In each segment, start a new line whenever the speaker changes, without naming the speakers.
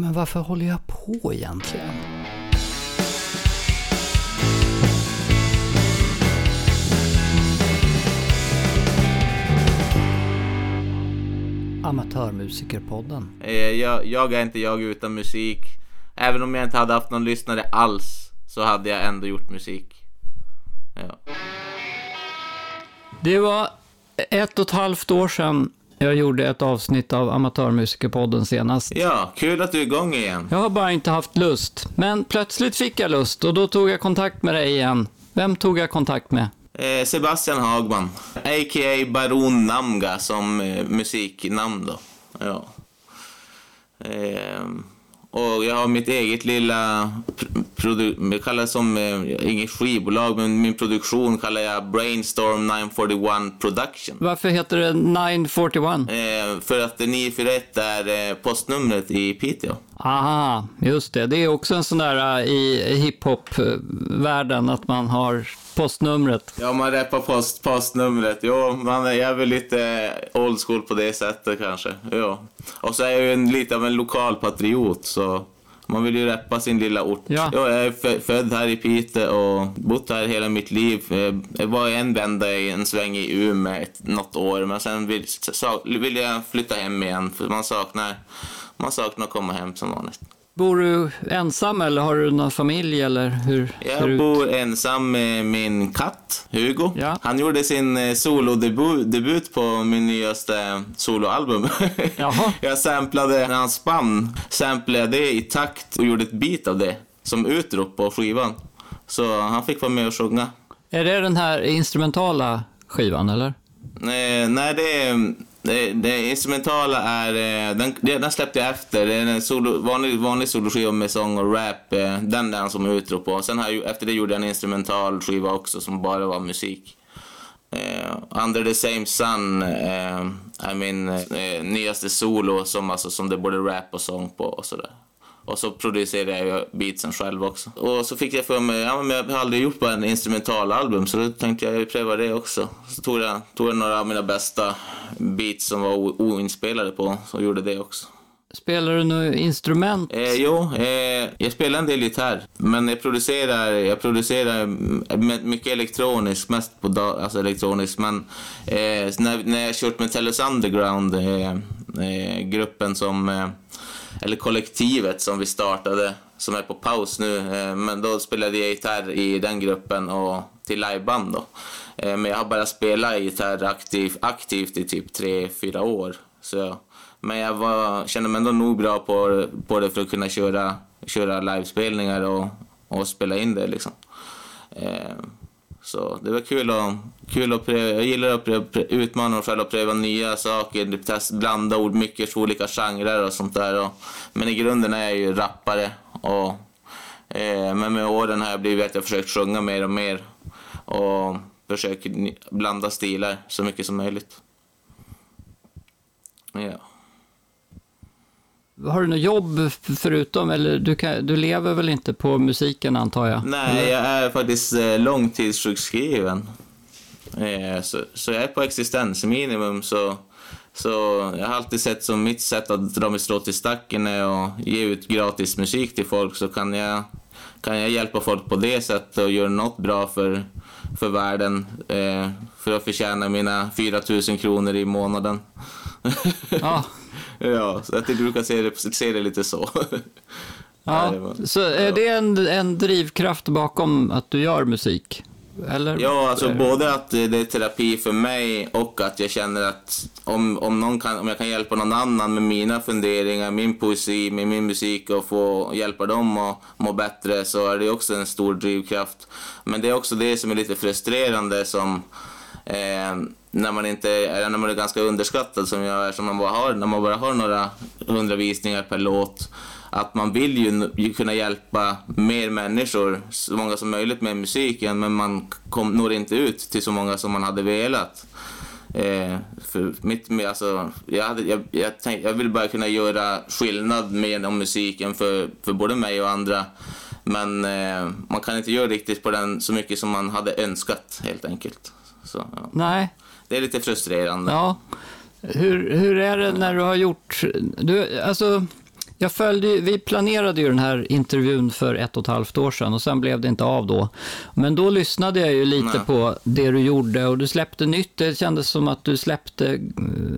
men varför håller jag på egentligen? Amatörmusikerpodden.
Eh, Jag, jag är inte jag utan musik. Även om jag inte hade haft någon lyssnare alls så hade jag ändå gjort musik. Ja.
Det var ett och ett halvt år sedan jag gjorde ett avsnitt av Amatörmusikerpodden senast.
ja, kul att du är igång igen.
Jag har bara inte haft lust, men plötsligt fick jag lust och då tog jag kontakt med dig igen. Vem tog jag kontakt med?
Eh, Sebastian Hagman, a.k.a. Baron Namga som eh, musiknamn då. Ja. Ehm, och jag har mitt eget lilla, jag kallar det som, eh, inget skivbolag, men min produktion kallar jag Brainstorm 941 Production.
Varför heter det 941?
Eh, för att 941 är eh, postnumret i Piteå.
Aha, just det. Det är också en sån där äh, i hiphop-världen att man har postnumret.
Ja, man rappar post, postnumret. Jo, man är, jag är väl lite old school på det sättet kanske. Ja. Och så är jag ju en, lite av en lokal patriot, så man vill ju rappa sin lilla ort.
Ja.
jag är fö- född här i Piteå och bott här hela mitt liv. Eh, Jag var en vända i en sväng i Umeå något år, men sen vill, sa, vill jag flytta hem igen, för man saknar, man saknar att komma hem som vanligt.
Bor du ensam eller har du någon familj eller hur
Jag
ut?
bor ensam med min katt, Hugo.
Ja.
Han gjorde sin eh, solodebut debut på min nyaste soloalbum.
Jaha.
jag samplade hans band, samplade det i takt och gjorde ett beat av det som utrop på skivan. Så han fick vara med och sjunga.
Är det den här instrumentala skivan eller?
Eh, nej, det, är- det, det instrumentala är... Eh, den, den släppte jag efter. Det är en solo, vanlig, vanlig soloskiva med sång och rap. Eh, den där som jag utrop på. Sen har jag, efter det gjorde jag en instrumental skiva också som bara var musik. Uh, Under the same sun uh, I min uh, nyaste solo som, alltså, som det är både rap och sång på och sådär. Och så producerade jag beatsen själv också. Och så fick jag för mig, ja men jag har aldrig gjort bara en instrumentalalbum så då tänkte jag pröva det också. Så tog jag, tog jag några av mina bästa beats som var oinspelade på och gjorde det också.
Spelar du något instrument?
Eh, jo, eh, jag spelar en del gitarr, men jag producerar, jag producerar mycket elektroniskt, mest på alltså elektroniskt, men eh, när, när jag kört med Tellus Underground, eh, eh, gruppen som, eh, eller kollektivet som vi startade, som är på paus nu, eh, men då spelade jag gitarr i den gruppen och till liveband då. Eh, men jag har bara spelat gitarr aktiv, aktivt i typ tre fyra år. Så men jag var, kände mig ändå nog bra på, på det för att kunna köra, köra livespelningar och, och spela in det liksom. Eh, så det var kul att, kul att pröva. Jag gillar att pröva, prö- utmana mig själv och pröva nya saker, typ test, blanda ord, mycket olika genrer och sånt där. Och, men i grunden är jag ju rappare. Och, eh, men med åren har jag blivit att jag försökt sjunga mer och mer. Och försöker blanda stilar så mycket som möjligt. Ja.
Har du något jobb förutom, eller du, kan, du lever väl inte på musiken antar jag?
Nej, jag är faktiskt eh, långtidssjukskriven. Eh, så, så jag är på existensminimum. Så, så jag har alltid sett som mitt sätt att dra mig strå till stacken att ge ut gratis musik till folk. Så kan jag, kan jag hjälpa folk på det sättet och göra något bra för, för världen. Eh, för att förtjäna mina 4 000 kronor i månaden.
Ja.
ja, så jag brukar se det, se det lite så.
Ja, så är det en, en drivkraft bakom att du gör musik? Eller?
Ja, alltså både att det är terapi för mig och att jag känner att om, om, någon kan, om jag kan hjälpa någon annan med mina funderingar, min poesi, med min musik och få hjälpa dem att må bättre så är det också en stor drivkraft. Men det är också det som är lite frustrerande som eh, när man inte är, när man är ganska underskattad som jag är, som man bara har, när man bara har några hundra visningar per låt att man vill ju, ju kunna hjälpa mer människor, så många som möjligt med musiken, men man kom, når inte ut till så många som man hade velat. Eh, för mitt, alltså, jag, hade, jag, jag, tänk, jag vill bara kunna göra skillnad med om musiken för, för både mig och andra. Men eh, man kan inte göra riktigt på den så mycket som man hade önskat helt enkelt. Så, ja.
Nej,
det är lite frustrerande.
ja. Hur, hur är det när du har gjort... Du, alltså, jag följde, vi planerade ju den här intervjun för ett och ett halvt år sedan och sen blev det inte av då. Men då lyssnade jag ju lite Nej. på det du gjorde och du släppte nytt. Det kändes som att du släppte,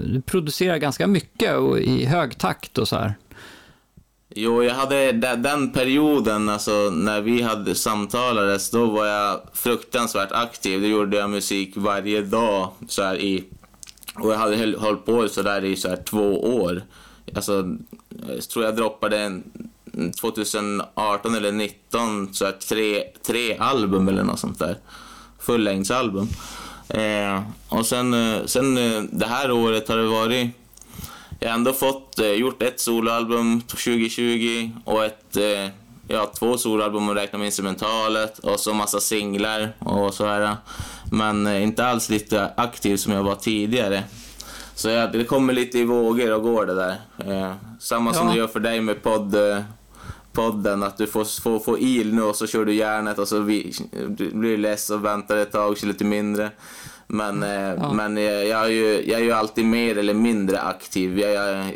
du producerade ganska mycket och i hög takt och så här.
Jo, jag hade den perioden, alltså när vi hade samtalades, då var jag fruktansvärt aktiv. Då gjorde jag musik varje dag så här i och jag hade hållit på så där i så här två år. Alltså, jag tror jag droppade en 2018 eller 2019 så här tre, tre album eller något sånt där. Fullängdsalbum. Eh, och sen, eh, sen eh, det här året har det varit... Jag har ändå fått, eh, gjort ett soloalbum 2020 och ett, eh, ja, två soloalbum om räknar med instrumentalet och så massa singlar och så här. Men eh, inte alls lite aktiv som jag var tidigare. Så ja, det kommer lite i vågor och går det där. Eh, samma som ja. du gör för dig med podd, eh, podden, att du får, får, får il nu och så kör du järnet och så vi, du blir less och väntar ett tag kör lite mindre. Men, eh, ja. men jag, jag, är ju, jag är ju alltid mer eller mindre aktiv. Jag,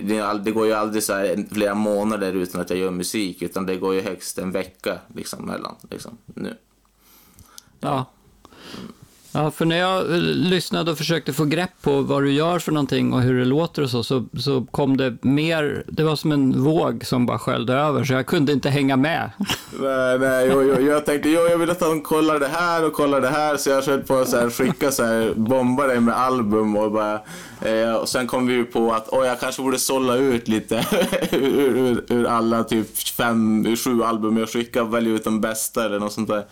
jag, det går ju aldrig så här flera månader utan att jag gör musik, utan det går ju högst en vecka liksom, mellan. Liksom, nu.
Ja. Mm. Ja, för när jag eh, lyssnade och försökte få grepp på vad du gör för någonting och hur det låter och så, så, så kom det mer, det var som en våg som bara sköljde över, så jag kunde inte hänga med.
Nej, nej, jo, jo, jag tänkte, jo, jag vill att han kollar det här och kollar det här, så jag höll på att skicka så här, bomba dig med album och bara, eh, och sen kom vi ju på att, oj, jag kanske borde sålla ut lite ur, ur, ur, alla typ fem, sju album jag skickar, välja ut de bästa eller något sånt där.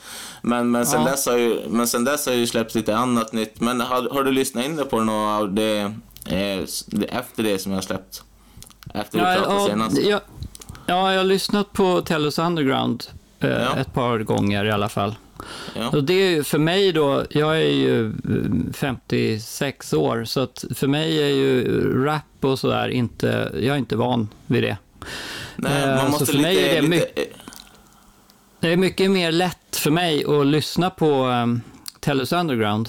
Men, men, sen, ja. dess har ju, men sen dess har ju släppt lite annat nytt. Men har, har du lyssnat in på något av det, eh, efter det som jag har släppt? Efter ja, vi pratade senast?
Ja, ja, jag har lyssnat på Tellus Underground eh, ja. ett par gånger i alla fall. Ja. Och det är för mig då, jag är ju 56 eh, år, så att för mig är ju rap och sådär inte, jag är inte van vid det.
Nej, man eh, måste så för lite, mig är det mycket,
det är mycket mer lätt för mig att lyssna på um, Tellus Underground.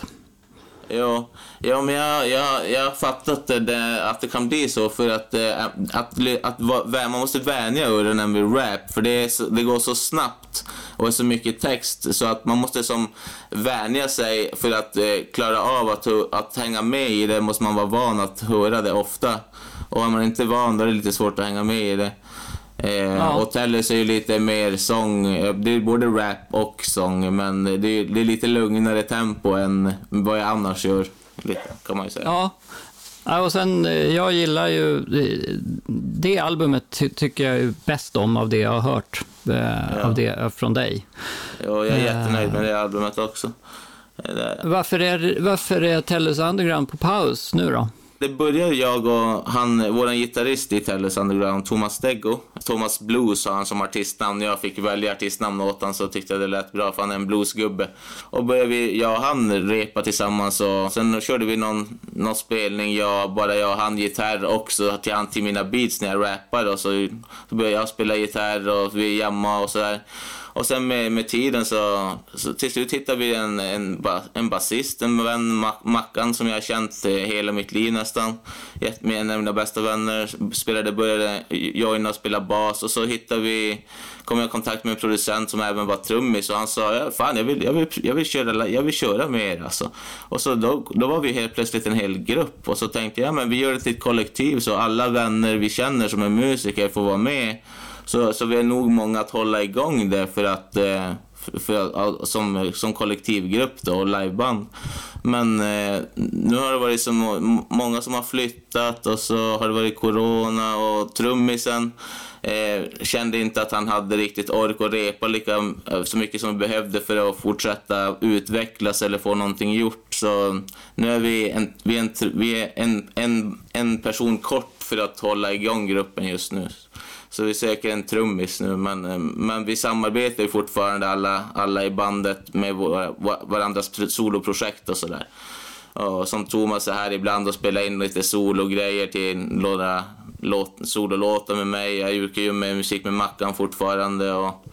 Ja, ja men jag, jag, jag har fattat det, att det kan bli så för att, eh, att, att, att, man måste vänja öronen vid rap för det, är, det går så snabbt och är så mycket text så att man måste som vänja sig för att eh, klara av att, att hänga med i det måste man vara van att höra det ofta. Och är man inte van då är det lite svårt att hänga med i det. Eh, ja. Och Tellus är ju lite mer sång, eh, det är både rap och sång, men det är, det är lite lugnare tempo än vad jag annars gör, kan man ju säga.
Ja. Ja, och sen, eh, jag gillar ju, eh, det albumet ty tycker jag är bäst om av det jag har hört ja. av det, från dig.
Ja, jag är jättenöjd med det albumet också.
Varför är, varför är Tellus Underground på paus nu då?
Det började jag och han, vår gitarrist i Tellus Underground, Thomas Deggo. Thomas Blues har han som artistnamn. Jag fick välja artistnamn åt honom så tyckte jag det lät bra för han är en bluesgubbe. Och började vi, jag och han repa tillsammans och sen körde vi någon, någon spelning, jag, bara jag och han gitarr också till han till mina beats när jag rappade och så, så började jag spela gitarr och vi jammade och sådär. Och sen med, med tiden så, så till slut hittade vi en, en, en basist, en vän, Mackan, som jag har känt eh, hela mitt liv nästan. Med en av mina bästa vänner, spelade, började joina och spela bas och så hittade vi, kom jag i kontakt med en producent som även var trummis och han sa fan jag vill, jag vill, jag vill, köra, jag vill köra med er alltså. Och så då, då var vi helt plötsligt en hel grupp och så tänkte jag men vi gör det till ett kollektiv så alla vänner vi känner som är musiker får vara med. Så, så vi är nog många att hålla igång det för att, eh, för, för, som, som kollektivgrupp då, och liveband. Men eh, nu har det varit så många som har flyttat och så har det varit corona och trummisen eh, kände inte att han hade riktigt ork att repa lika eh, så mycket som vi behövde för att fortsätta utvecklas eller få någonting gjort. Så nu är vi en, vi en, vi är en, en, en person kort för att hålla igång gruppen just nu. Så vi söker en trummis nu, men, eh, men vi samarbetar ju fortfarande alla, alla i bandet med våra, varandras soloprojekt och sådär. Och som Thomas är här ibland och spelar in lite sologrejer till några låt, sololåtar med mig. Jag yrkar ju med musik med Mackan fortfarande. Och,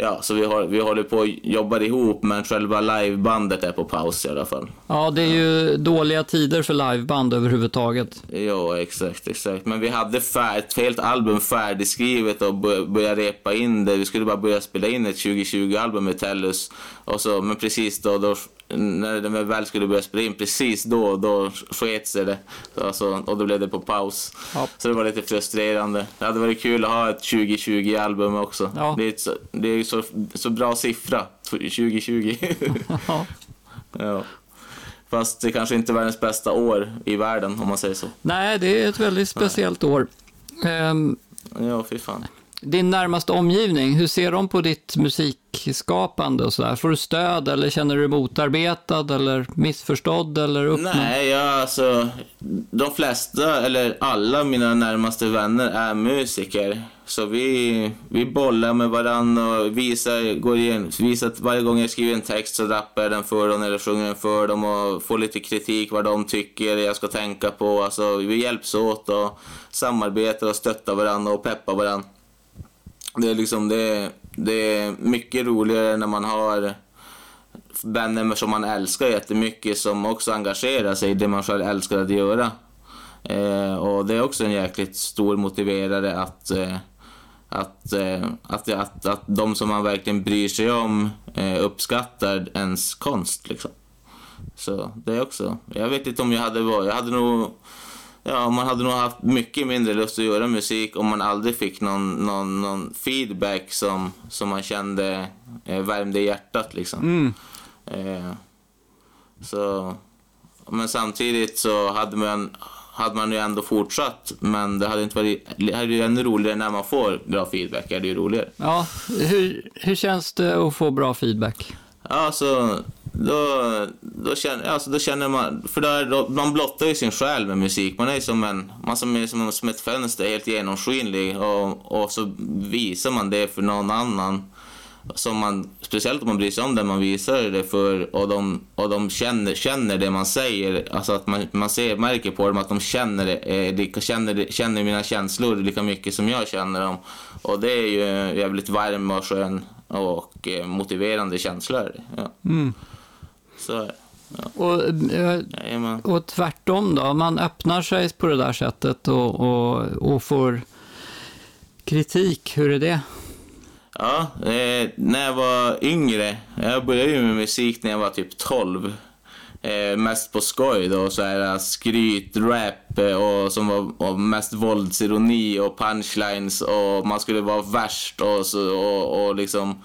ja, så vi, har, vi håller på och jobbar ihop, men själva livebandet är på paus i alla fall.
Ja, det är ju dåliga tider för liveband överhuvudtaget.
Ja, exakt, exakt. Men vi hade fär, ett helt album färdigskrivet och börja repa in det. Vi skulle bara börja spela in ett 2020-album med Tellus. Och så, men precis då, då när det väl skulle börja spela in, precis då, då sket sig det. Alltså, och då blev det på paus. Ja. Så det var lite frustrerande. Det hade varit kul att ha ett 2020-album också. Ja. Det är, ett, det är så, så bra siffra, 2020. ja. ja. Fast det kanske inte är världens bästa år i världen, om man säger så.
Nej, det är ett väldigt speciellt Nej. år. Um,
ja, fy fan
din närmaste omgivning, hur ser de på ditt musikskapande och sådär? Får du stöd eller känner du dig motarbetad eller missförstådd eller uppnådd?
Nej, jag, alltså de flesta eller alla mina närmaste vänner är musiker. Så vi, vi bollar med varandra och visar, går igen, visar att varje gång jag skriver en text så rappar jag den för dem eller sjunger den för dem och får lite kritik vad de tycker jag ska tänka på. Alltså vi hjälps åt och samarbetar och stöttar varandra och peppar varandra. Det är liksom, det, det är mycket roligare när man har vänner som man älskar jättemycket som också engagerar sig i det man själv älskar att göra. Eh, och det är också en jäkligt stor motiverare att, eh, att, eh, att, att, att de som man verkligen bryr sig om eh, uppskattar ens konst. Liksom. Så det är också, jag vet inte om jag hade varit, jag hade nog Ja, man hade nog haft mycket mindre lust att göra musik om man aldrig fick någon, någon, någon feedback som, som man kände eh, värmde hjärtat. Liksom. Mm. Eh, så, men samtidigt så hade man, hade man ju ändå fortsatt, men det hade inte varit det hade ju ännu roligare när man får bra feedback. Är det ju roligare.
Ja, hur, hur känns det att få bra feedback?
Ja, alltså, då, då, känner, alltså, då känner man, för där, då, man blottar ju sin själ med musik. Man är som, en, man som, är som, som ett fönster, helt genomskinlig och, och så visar man det för någon annan. Som man, speciellt om man bryr sig om det man visar det för och de, och de känner, känner det man säger. Alltså att man, man ser, märker på dem att de känner, det, eh, lika, känner, känner mina känslor lika mycket som jag känner dem. Och det är ju jävligt varm och skön och eh, motiverande känslor. Ja. Mm. Så Ja.
Och, eh, och tvärtom då, man öppnar sig på det där sättet och, och, och får kritik, hur är det?
Ja, eh, när jag var yngre, jag började ju med musik när jag var typ 12. Eh, mest på skoj då, så här skryt, rap eh, och som var och mest våldsironi och punchlines och man skulle vara värst och, så, och, och liksom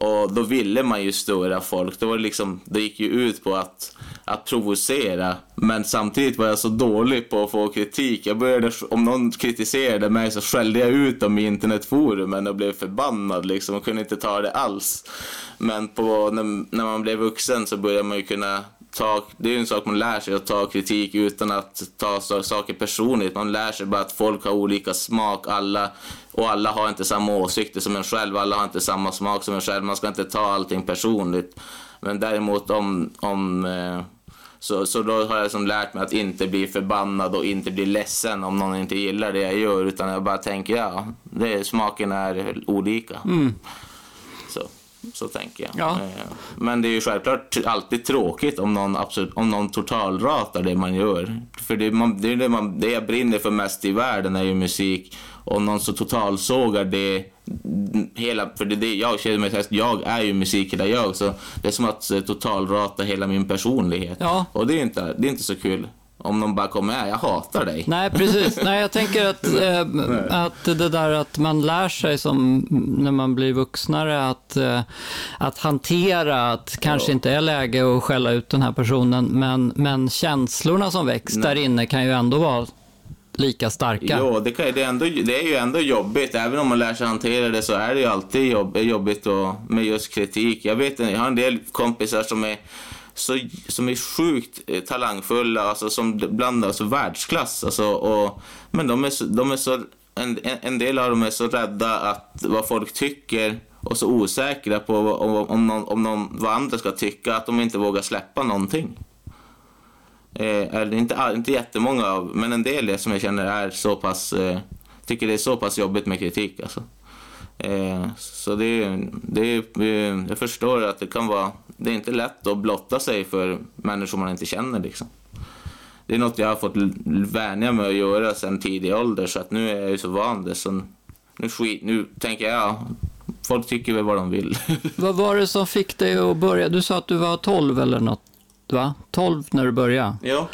och då ville man ju störa folk. Det, var liksom, det gick ju ut på att, att provocera. Men samtidigt var jag så dålig på att få kritik. Jag började, om någon kritiserade mig så skällde jag ut dem i internetforumen och blev förbannad liksom och kunde inte ta det alls. Men på, när, när man blev vuxen så började man ju kunna ta, det är ju en sak man lär sig att ta kritik utan att ta saker personligt. Man lär sig bara att folk har olika smak, alla, och alla har inte samma åsikter som en själv, alla har inte samma smak som en själv. Man ska inte ta allting personligt. Men däremot om, om eh, så, så då har jag liksom lärt mig att inte bli förbannad och inte bli ledsen om någon inte gillar det jag gör, utan jag bara tänker ja, det, smaken är olika. Mm. Så så tänker jag. Ja. Eh, men det är ju självklart alltid tråkigt om någon, absolut, om någon totalratar det man gör. För det, man, det, är det, man, det jag brinner för mest i världen är ju musik. Om någon så totalsågar det hela, för det, det jag känner mig jag är ju musiker jag, så det är som att eh, totalrata hela min personlighet. Ja. Och det är inte, det är inte så kul. Om de bara kommer här, jag hatar dig.
Nej, precis. Nej, jag tänker att, eh, att det där att man lär sig som när man blir vuxnare att, eh, att hantera att kanske ja. inte är läge att skälla ut den här personen, men, men känslorna som väcks Nej. där inne kan ju ändå vara lika starka.
Jo, det, kan, det, är ändå, det är ju ändå jobbigt. Även om man lär sig hantera det så är det ju alltid jobb, jobbigt och, med just kritik. Jag vet jag har en del kompisar som är så, som är sjukt eh, talangfulla, alltså som bland alltså världsklass. Alltså, och, men de är så, de är så en, en del av dem är så rädda att vad folk tycker och så osäkra på om, om, någon, om någon, vad andra ska tycka att de inte vågar släppa någonting. Eh, eller inte, inte jättemånga av, men en del som jag känner är så pass, eh, tycker det är så pass jobbigt med kritik alltså. Eh, så det, det, eh, jag förstår att det kan vara, det är inte lätt att blotta sig för människor man inte känner liksom. Det är något jag har fått vänja mig att göra sedan tidig ålder så att nu är jag ju så van det. Så nu, skit, nu tänker jag, folk tycker väl vad de vill.
vad var det som fick dig att börja? Du sa att du var 12 eller något, va? 12 när du började?
Ja,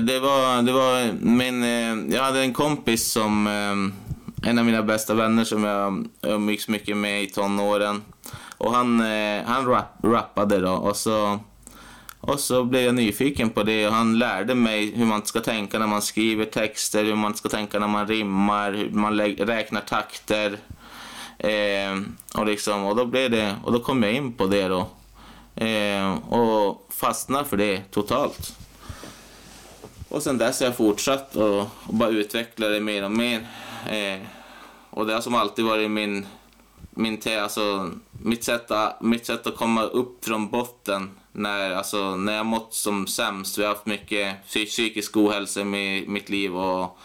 det var, det var min, eh, jag hade en kompis som, eh, en av mina bästa vänner som jag umgicks mycket med i tonåren. Och han, eh, han rap, rappade då och så, och så blev jag nyfiken på det och han lärde mig hur man ska tänka när man skriver texter, hur man ska tänka när man rimmar, hur man räknar takter. Eh, och, liksom, och, då blev det, och då kom jag in på det då. Eh, och fastnar för det totalt. Och sen dess har jag fortsatt och, och bara utvecklat det mer och mer. Eh, och det har som alltid varit min, min te, alltså, mitt, sätt att, mitt sätt att komma upp från botten när, alltså, när jag mått som sämst. Vi har haft mycket psykisk ohälsa i mitt liv och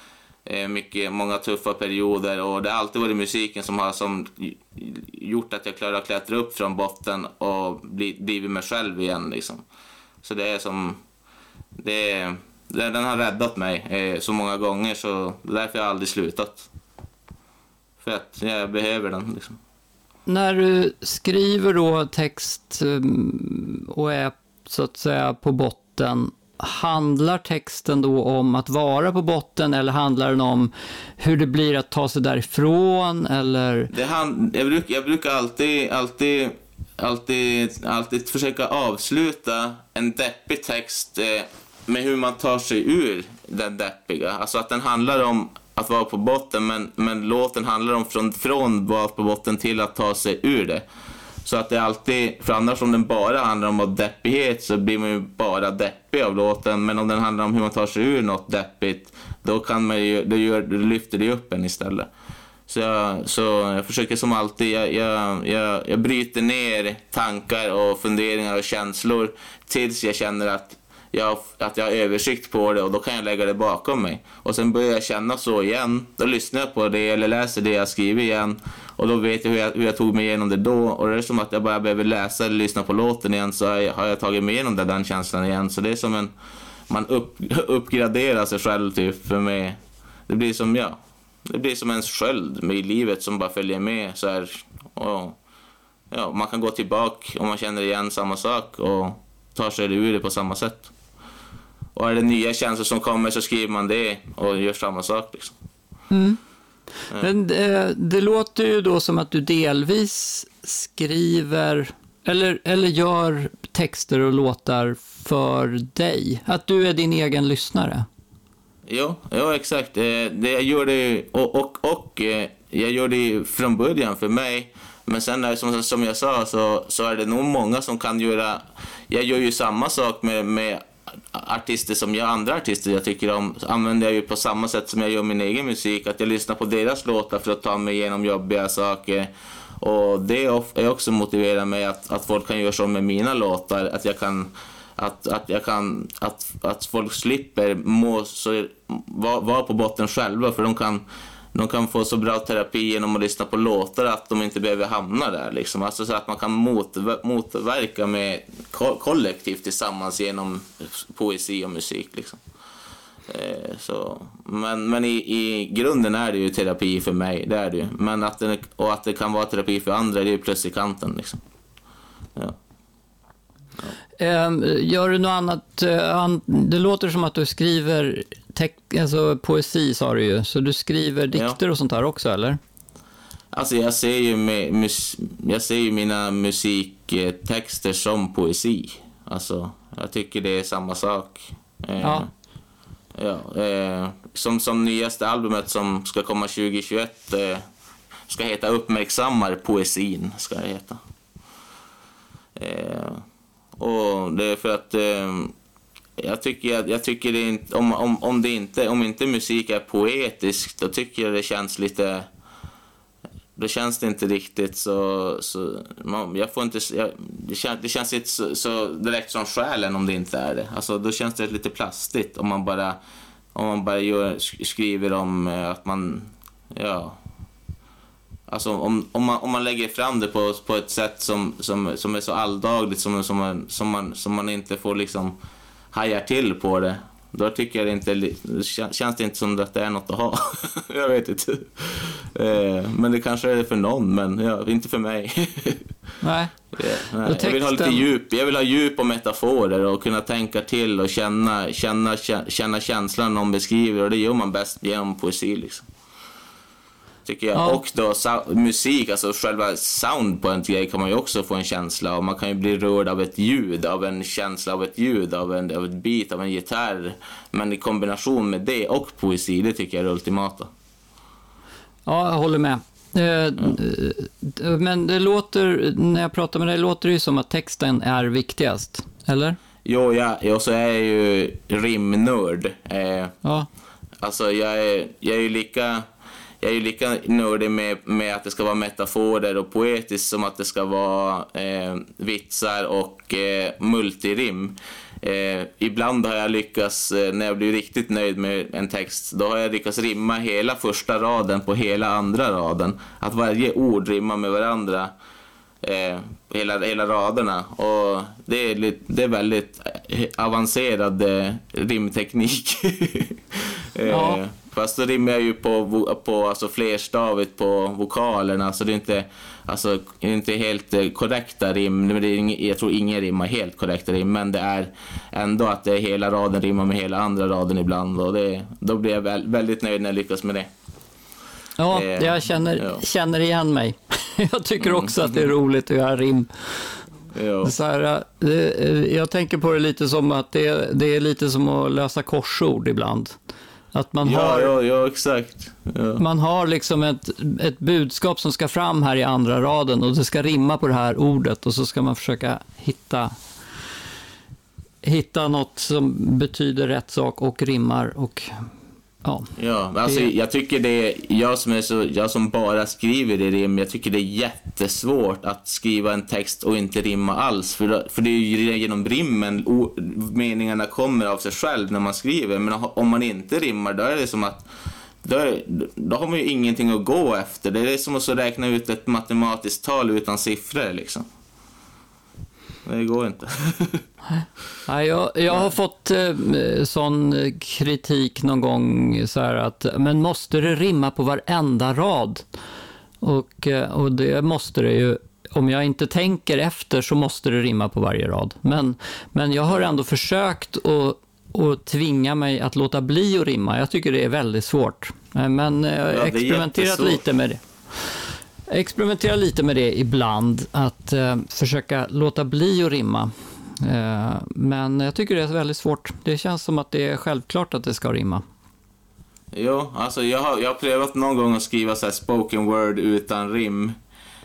eh, mycket, många tuffa perioder och det har alltid varit musiken som har som gjort att jag klarat att klättra upp från botten och bli, blivit mig själv igen. Liksom. Så det är som... Det är, den har räddat mig eh, så många gånger så det är därför jag aldrig slutat. För att jag behöver den liksom.
När du skriver då text mm, och är så att säga på botten, handlar texten då om att vara på botten eller handlar den om hur det blir att ta sig därifrån eller?
Det hand, jag, bruk, jag brukar alltid, alltid, alltid, alltid försöka avsluta en deppig text eh, med hur man tar sig ur den deppiga. Alltså att den handlar om att vara på botten men, men låten handlar om från, från vara på botten till att ta sig ur det. Så att det alltid, för annars om den bara handlar om deppighet så blir man ju bara deppig av låten. Men om den handlar om hur man tar sig ur något deppigt, då kan man ju, då, gör, då lyfter det upp en istället. Så jag, så jag försöker som alltid, jag, jag, jag, jag bryter ner tankar och funderingar och känslor tills jag känner att jag, att jag har översikt på det och då kan jag lägga det bakom mig. Och sen börjar jag känna så igen. Då lyssnar jag på det eller läser det jag skriver igen. Och då vet jag hur jag, hur jag tog mig igenom det då. Och det är som att jag bara behöver läsa eller lyssna på låten igen så har jag, tagit mig igenom det, den känslan igen. Så det är som en... Man upp, uppgraderar sig själv typ för mig. Det blir som, ja. Det blir som en sköld med livet som bara följer med så här. Och, ja, man kan gå tillbaka om man känner igen samma sak och tar sig ur det på samma sätt. Och är det nya känslor som kommer så skriver man det och gör samma sak. Liksom.
Mm. Men det, det, låter ju då som att du delvis skriver eller, eller gör texter och låtar för dig. Att du är din egen lyssnare.
Jo, ja, exakt. Eh, det, jag gör det och, och, och eh, jag gör det från början för mig. Men sen är som, som jag sa så, så är det nog många som kan göra... Jag gör ju samma sak med, med artister som jag, andra artister jag tycker om, använder jag ju på samma sätt som jag gör min egen musik. Att jag lyssnar på deras låtar för att ta mig igenom jobbiga saker. Och det är också motiverar mig att, att folk kan göra så med mina låtar. Att jag kan att, att, jag kan, att, att folk slipper må så, vara var på botten själva för de kan de kan få så bra terapi genom att lyssna på låtar att de inte behöver hamna där. Liksom. Alltså så att man kan motverka med kollektivt tillsammans genom poesi och musik. Liksom. Eh, så, men men i, i grunden är det ju terapi för mig, det är det ju. Men att det, och att det kan vara terapi för andra, det är ju plus i kanten. Liksom. Ja.
Ehm, gör du något annat? Eh, det låter som att du skriver alltså, poesi, sa du ju. Så du skriver dikter ja. och sånt här också, eller?
Alltså jag ser ju, mus, jag ser ju mina musiktexter som poesi. Alltså, jag tycker det är samma sak. Eh, ja. ja eh, som, som nyaste albumet som ska komma 2021 eh, ska heta Uppmärksammar poesin, ska det heta. Eh, och det är för att eh, jag tycker, jag tycker det inte, om, om, om, det inte, om inte musik är poetisk, då tycker jag det känns lite... Då känns det inte riktigt så... så man, jag får inte, jag, det, känns, det känns inte så, så direkt som själen om det inte är det. Alltså, då känns det lite plastigt om man bara, om man bara gör, skriver om eh, att man... Ja, Alltså om, om, man, om man lägger fram det på, på ett sätt som, som, som är så alldagligt som, som, man, som, man, som man inte får liksom hajar till på det. Då tycker jag det inte, känns det inte som att det är något att ha. jag vet inte. Eh, men det kanske är det för någon, men ja, inte för mig.
Nej.
Nej. Jag vill ha lite djup. Jag vill ha djup och metaforer och kunna tänka till och känna, känna, känna känslan någon beskriver och det gör man bäst genom poesi liksom tycker jag. Ja. Och då musik, alltså själva sound på en grej kan man ju också få en känsla av. Man kan ju bli rörd av ett ljud, av en känsla av ett ljud, av, en, av ett beat, av en gitarr. Men i kombination med det och poesi, det tycker jag är det ultimata.
Ja, jag håller med. Mm. Men det låter, när jag pratar med dig, låter det ju som att texten är viktigast, eller?
Jo, ja, och så är jag ju rimnörd. Eh, ja. Alltså, jag är, jag är ju lika jag är ju lika nördig med, med att det ska vara metaforer och poetiskt som att det ska vara eh, vitsar och eh, multirim. Eh, ibland har jag lyckats, eh, när jag blir riktigt nöjd med en text, då har jag lyckats rimma hela första raden på hela andra raden. Att varje ord rimmar med varandra. Eh, hela, hela raderna. Och det är, det är väldigt eh, avancerad eh, rimteknik. Eh, ja. Eh, Fast då rimmar ju på, på alltså flerstavigt på vokalerna, så det är inte, alltså, inte helt eh, korrekta rim. Det är, jag tror ingen rimmar helt korrekta rim, men det är ändå att det hela raden rimmar med hela andra raden ibland. Och det, då blir jag väldigt nöjd när jag lyckas med det.
Ja, eh, jag känner, ja. känner igen mig. Jag tycker också mm. att det är roligt att göra rim. Ja. Så här, eh, jag tänker på det lite som att det, det är lite som att lösa korsord ibland. Att man
ja,
har,
ja, ja, exakt. Ja.
Man har liksom ett, ett budskap som ska fram här i andra raden och det ska rimma på det här ordet och så ska man försöka hitta, hitta något som betyder rätt sak och rimmar och Ja,
ja alltså det... jag tycker det jag som, är så, jag som bara skriver i rim, jag tycker det är jättesvårt att skriva en text och inte rimma alls. För, för det är ju genom rimmen o, meningarna kommer av sig själv när man skriver. Men om man inte rimmar, då är det som att då, är, då har man ju ingenting att gå efter. Det är som att räkna ut ett matematiskt tal utan siffror liksom. Det går inte.
Nej, jag, jag har fått eh, sån kritik någon gång så här att, men måste det rimma på varenda rad? Och, eh, och det måste det ju. Om jag inte tänker efter så måste det rimma på varje rad. Men, men jag har ändå försökt att och tvinga mig att låta bli att rimma. Jag tycker det är väldigt svårt. Eh, men jag har ja, experimenterat lite med det jag experimenterar lite med det ibland, att eh, försöka låta bli att rimma. Eh, men jag tycker det är väldigt svårt. Det känns som att det är självklart att det ska rimma.
Jo, alltså jag har, jag har prövat någon gång att skriva så spoken word utan rim.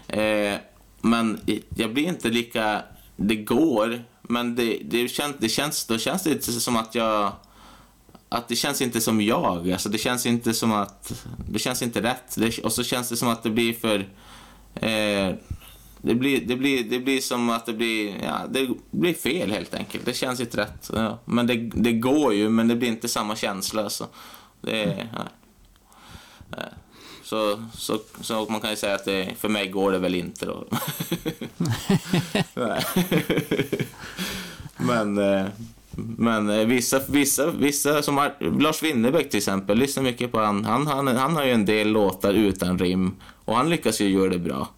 Eh, men jag blir inte lika... Det går, men det, det, känns, det känns, då känns det inte som att jag att det känns inte som jag. Alltså det känns inte som att... Det känns inte rätt. Det, och så känns det som att det blir för... Eh, det, blir, det, blir, det blir som att det blir... Ja, det blir fel helt enkelt. Det känns inte rätt. Ja. Men det, det går ju, men det blir inte samma känsla. Så, det, ja. så, så, så man kan ju säga att det, för mig går det väl inte då. men... Eh, men eh, vissa, vissa, vissa som Lars Winnerbäck till exempel, lyssnar mycket på han. Han, han. han har ju en del låtar utan rim och han lyckas ju göra det bra.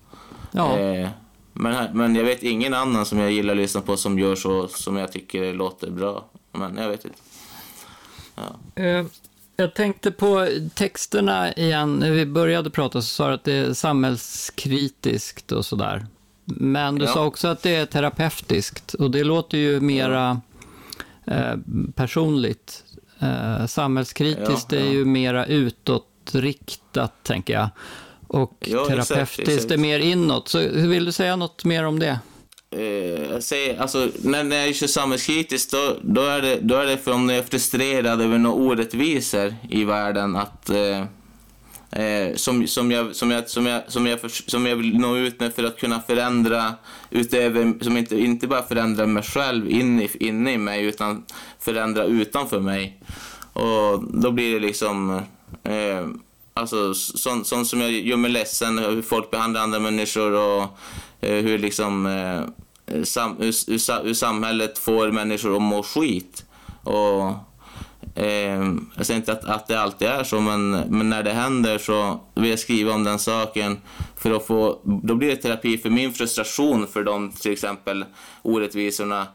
Ja. Eh, men, men jag vet ingen annan som jag gillar att lyssna på som gör så som jag tycker låter bra. Men jag vet inte.
Ja. Eh, jag tänkte på texterna igen. När vi började prata så sa du att det är samhällskritiskt och sådär. Men du ja. sa också att det är terapeutiskt och det låter ju mera Eh, personligt. Eh, samhällskritiskt ja, ja. är ju mera utåtriktat, tänker jag. Och ja, terapeutiskt exakt, exakt. är mer inåt. Så vill du säga något mer om det?
Eh, säger, alltså, när, när jag kör samhällskritiskt, då, då, är det, då är det för om jag är frustrerad över några orättvisor i världen. att... Eh, eh, som, som, jag, som, jag, som, jag, som, jag, som jag vill nå ut med för att kunna förändra utöver, som inte, inte bara förändra mig själv inne, inne i mig utan förändra utanför mig. Och då blir det liksom, eh, Alltså sånt, sånt som jag gör mig ledsen, hur folk behandlar andra människor och eh, hur liksom eh, sam, hur, hur, hur, samhället får människor att må skit. Och, eh, jag säger inte att, att det alltid är så, men, men när det händer så vill jag skriva om den saken. För att få, då blir det terapi för min frustration för de till exempel orättvisorna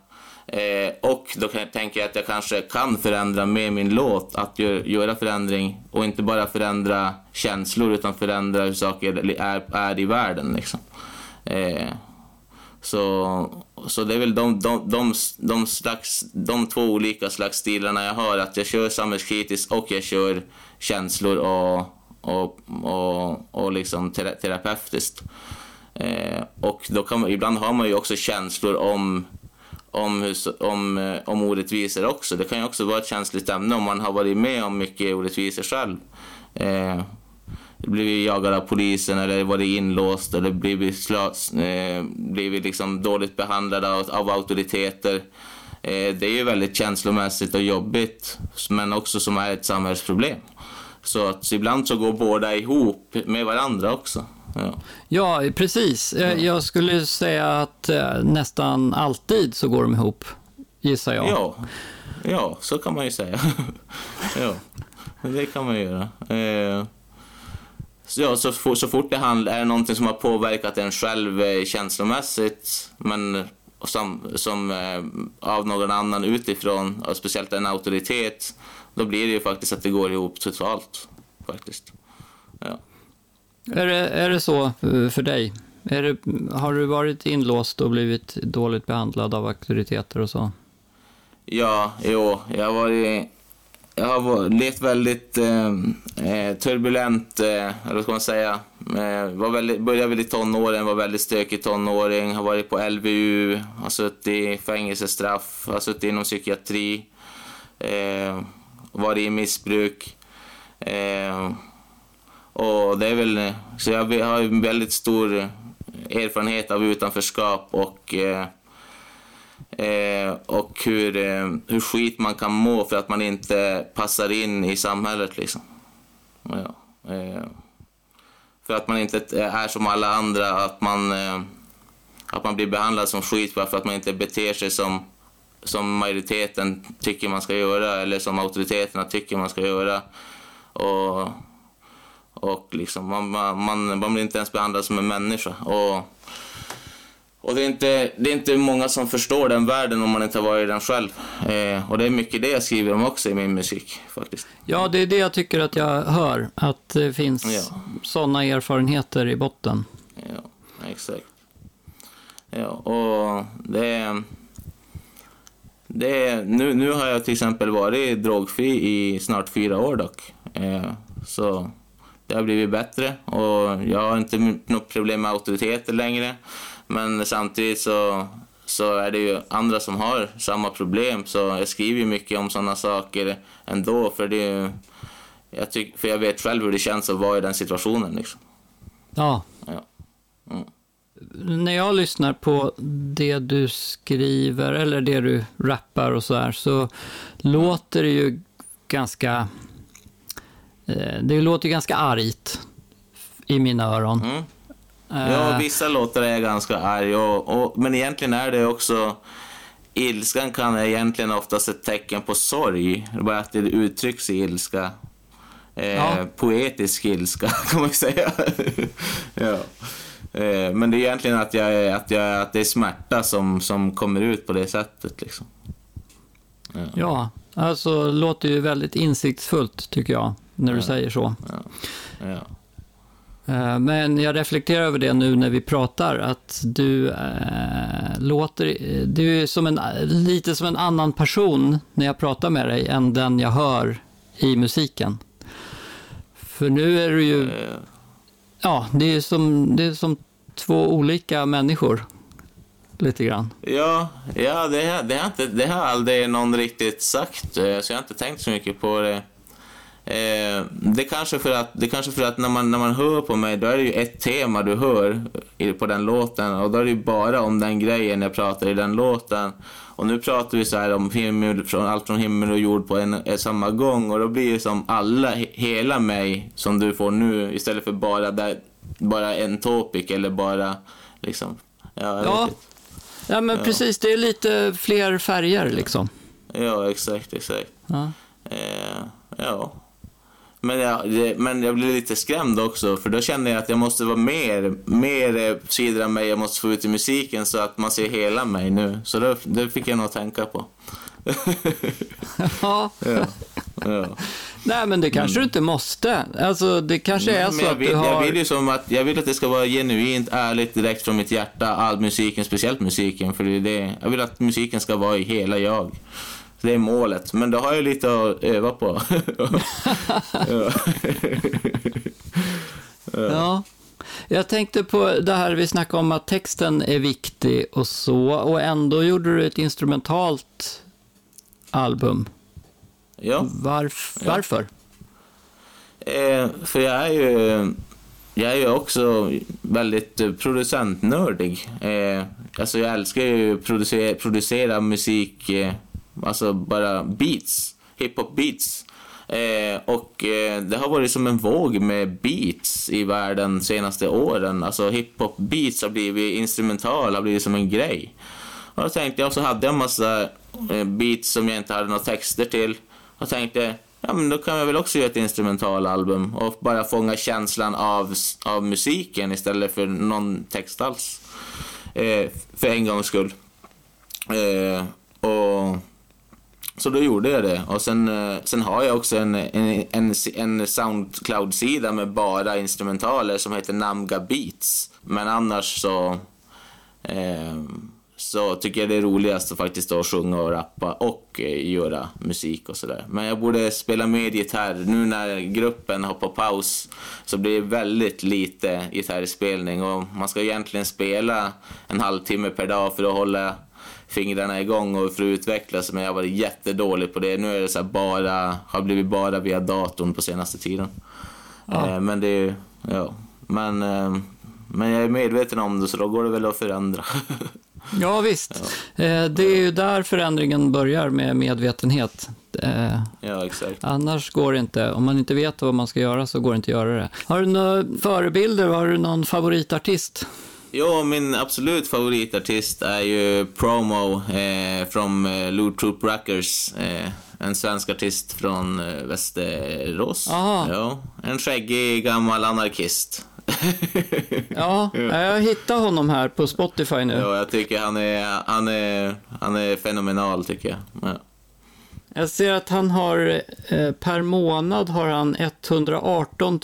Eh, och då kan, tänker jag att jag kanske kan förändra med min låt, att gör, göra förändring och inte bara förändra känslor utan förändra hur saker är, är i världen. Liksom. Eh, så, så det är väl de, de, de, de, slags, de två olika slags stilarna jag har, att jag kör samhällskritiskt och jag kör känslor och, och, och, och liksom terapeutiskt. Eh, och då kan man, ibland har man ju också känslor om om, om, eh, om orättvisor också. Det kan ju också vara ett känsligt ämne om man har varit med om mycket orättvisor själv. Eh, blivit jagad av polisen eller varit inlåst eller blivit, slas, eh, blivit liksom dåligt behandlad av, av auktoriteter. Eh, det är ju väldigt känslomässigt och jobbigt men också som är ett samhällsproblem. Så att ibland så går båda ihop med varandra också.
Ja, ja precis. Jag, jag skulle säga att eh, nästan alltid så går de ihop, gissar jag.
Ja, ja så kan man ju säga. ja, det kan man göra. Eh, ja, så, så fort det handlar, är någonting som har påverkat en själv eh, känslomässigt, men som, som eh, av någon annan utifrån, och speciellt en auktoritet, då blir det ju faktiskt att det går ihop totalt. Faktiskt. Ja.
Är det, är det så för dig? Är det, har du varit inlåst och blivit dåligt behandlad av auktoriteter och så?
Ja, jo, jag har varit... Jag har levt väldigt eh, eh, turbulent, eh, eller vad ska man säga. Eh, var väldigt, började väl i tonåren, var väldigt stökig tonåring, har varit på LVU, har suttit i fängelsestraff, har suttit inom psykiatri, eh, varit i missbruk. Eh, och det är väl, så jag har en väldigt stor erfarenhet av utanförskap och, eh, eh, och hur, eh, hur skit man kan må för att man inte passar in i samhället. Liksom. Ja, eh, för att man inte eh, är som alla andra, att man, eh, att man blir behandlad som skit bara för att man inte beter sig som, som majoriteten tycker man ska göra eller som auktoriteterna tycker man ska göra. Och och liksom, man, man, man blir inte ens behandlad som en människa. Och, och det, är inte, det är inte många som förstår den världen om man inte har varit i den själv. Eh, och det är mycket det jag skriver om också i min musik. faktiskt.
Ja, det är det jag tycker att jag hör. Att det finns ja. sådana erfarenheter i botten.
Ja, exakt. Ja, och det Det är, nu, nu har jag till exempel varit drogfri i snart fyra år dock. Eh, så det har blivit bättre och jag har inte något problem med auktoriteter längre. Men samtidigt så, så är det ju andra som har samma problem så jag skriver ju mycket om sådana saker ändå för det jag tyck, för jag vet själv hur det känns att vara i den situationen liksom.
Ja. ja. Mm. När jag lyssnar på det du skriver eller det du rappar och så här så låter det ju ganska Eh, det låter ganska argt i mina öron. Mm.
Ja, eh. vissa låtar är ganska arg, och, och, men egentligen är det också... Ilskan kan egentligen oftast ett tecken på sorg, bara att det uttrycks i ilska. Eh, ja. Poetisk ilska, kan man säga. ja. eh, men det är egentligen att, jag, att, jag, att det är smärta som, som kommer ut på det sättet. Liksom.
Ja. ja, alltså låter ju väldigt insiktsfullt tycker jag när du säger så. Ja. Eh, men jag reflekterar över det nu när vi pratar, att du äh, låter... Eh, du är som en, lite som en annan person när jag pratar med dig än den jag hör i musiken. För nu är du ju... Ja, det är som, det är som två olika människor. Lite grann.
Ja, ja det, det, har inte, det har aldrig någon riktigt sagt, så jag har inte tänkt så mycket på det. Eh, det kanske för att, det kanske för att när, man, när man hör på mig, då är det ju ett tema du hör. på den låten och då är det bara om den grejen jag pratar i den låten. Och nu pratar vi så här om himmel, från, allt från himmel och jord på en, en samma gång och då blir det som alla, hela mig som du får nu istället för bara, där, bara en topic eller bara liksom.
Ja, ja. ja men ja. precis, det är lite fler färger liksom.
Ja, exakt, exakt. Ja. Eh, ja. Men jag, men jag blev lite skrämd också, för då kände jag att jag måste vara mer, mer sidor av mig jag måste få ut i musiken så att man ser hela mig nu. Så det, det fick jag nog tänka på.
ja. ja. ja. Nej, men det kanske mm. du inte måste. Alltså, det kanske är men så att
vill,
du har...
Jag vill ju som att, jag vill att det ska vara genuint, ärligt, direkt från mitt hjärta, all musiken, speciellt musiken, för det är det, jag vill att musiken ska vara i hela jag. Det är målet, men då har jag lite att öva på.
ja. ja. Jag tänkte på det här vi snackade om att texten är viktig och så, och ändå gjorde du ett instrumentalt album.
Ja.
Varf varför?
Eh, för jag är ju jag är ju också väldigt producentnördig. Eh, alltså jag älskar ju att producera, producera musik eh, alltså bara beats, hiphop beats. Eh, och eh, det har varit som en våg med beats i världen de senaste åren. Alltså hiphop beats har blivit instrumental, har blivit som en grej. Och då tänkte jag, så hade jag en massa eh, beats som jag inte hade några texter till. Och tänkte, ja men då kan jag väl också göra ett instrumentalalbum och bara fånga känslan av, av musiken istället för någon text alls. Eh, för en gångs skull. Eh, och så då gjorde jag det. Och sen, eh, sen har jag också en, en, en, en Soundcloud-sida med bara instrumentaler som heter Namga Beats. Men annars så, eh, så tycker jag det är roligast att faktiskt då sjunga och rappa och eh, göra musik och sådär. Men jag borde spela mer gitarr. Nu när gruppen har på paus så blir det väldigt lite gitarrspelning och man ska egentligen spela en halvtimme per dag för att hålla fingrarna igång och för att utvecklas. Men jag har varit jättedålig på det. Nu är det så bara, har blivit bara via datorn på senaste tiden. Ja. Eh, men det är ja. Men, eh, men jag är medveten om det så då går det väl att förändra.
ja visst. Ja. Eh, det är ju där förändringen börjar med medvetenhet.
Eh, ja, exakt.
Annars går det inte. Om man inte vet vad man ska göra så går det inte att göra det. Har du några förebilder? Har du någon favoritartist?
Jo, min absolut favoritartist är ju Promo eh, från eh, Loot Troop Rockers. Eh, en svensk artist från eh, Västerås. Ja, en skäggig gammal anarkist.
ja, jag hittar honom här på Spotify nu.
Ja, jag tycker han är, han är, han är fenomenal tycker jag. Ja.
Jag ser att han har eh, per månad har han 118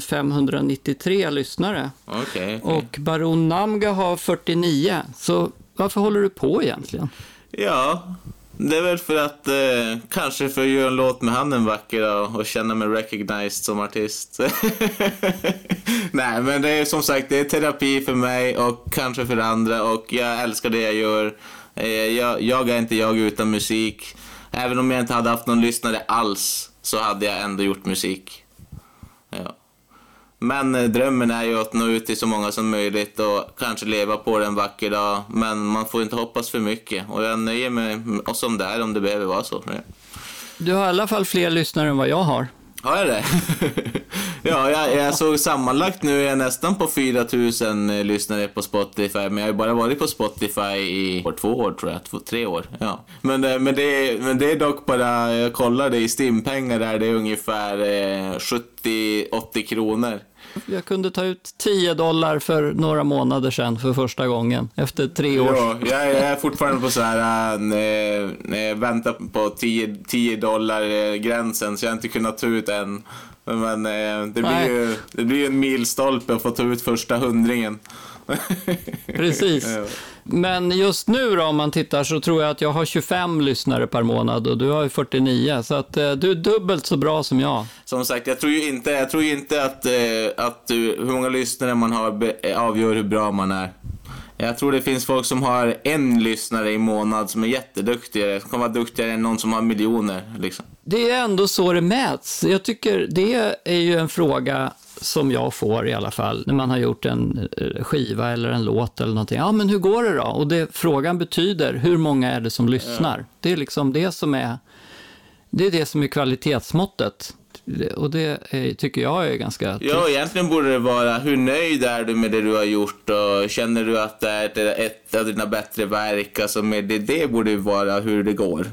593 lyssnare.
Okay, okay.
Och Baron Namga har 49. Så varför håller du på egentligen?
Ja, det är väl för att eh, kanske för att göra en låt med han en vacker dag och känna mig recognized som artist. Nej, men det är som sagt, det är terapi för mig och kanske för andra och jag älskar det jag gör. Eh, jag, jag är inte jag utan musik. Även om jag inte hade haft någon lyssnare alls så hade jag ändå gjort musik. Ja. Men eh, drömmen är ju att nå ut till så många som möjligt och kanske leva på det en vacker dag. Men man får inte hoppas för mycket och jag nöjer mig som det är om det behöver vara så. Ja.
Du har i alla fall fler lyssnare än vad jag har.
Har jag det? ja, jag, jag såg sammanlagt nu är jag nästan på 4000 eh, lyssnare på Spotify, men jag har ju bara varit på Spotify i två år tror jag, två, tre år. Ja. Men, eh, men, det är, men det är dock bara, jag kollade i Stimpengar där, det är ungefär eh, 70-80 kronor.
Jag kunde ta ut 10 dollar för några månader sedan för första gången, efter tre år.
Ja, jag, är fortfarande på så här, äh, väntar på 10, 10 dollar äh, gränsen, så jag har inte kunnat ta ut än. Men äh, det, blir ju, det blir ju en milstolpe att få ta ut första hundringen.
Precis. Men just nu då, om man tittar, så tror jag att jag har 25 lyssnare per månad och du har ju 49. Så att eh, du är dubbelt så bra som jag.
Som sagt, jag tror ju inte, jag tror inte att, eh, att hur många lyssnare man har avgör hur bra man är. Jag tror det finns folk som har en lyssnare i månad som är jätteduktigare, som kan vara duktigare än någon som har miljoner. Liksom.
Det är ändå så det mäts. Jag tycker det är ju en fråga som jag får i alla fall, när man har gjort en eh, skiva eller en låt eller någonting. Ja, men hur går det då? Och det, frågan betyder, hur många är det som lyssnar? Det är liksom det som är, det är det som är kvalitetsmåttet. Och det är, tycker jag är ganska...
Ja, egentligen borde det vara, hur nöjd är du med det du har gjort och känner du att det är ett av dina bättre verk? Alltså, med det, det borde vara hur det går.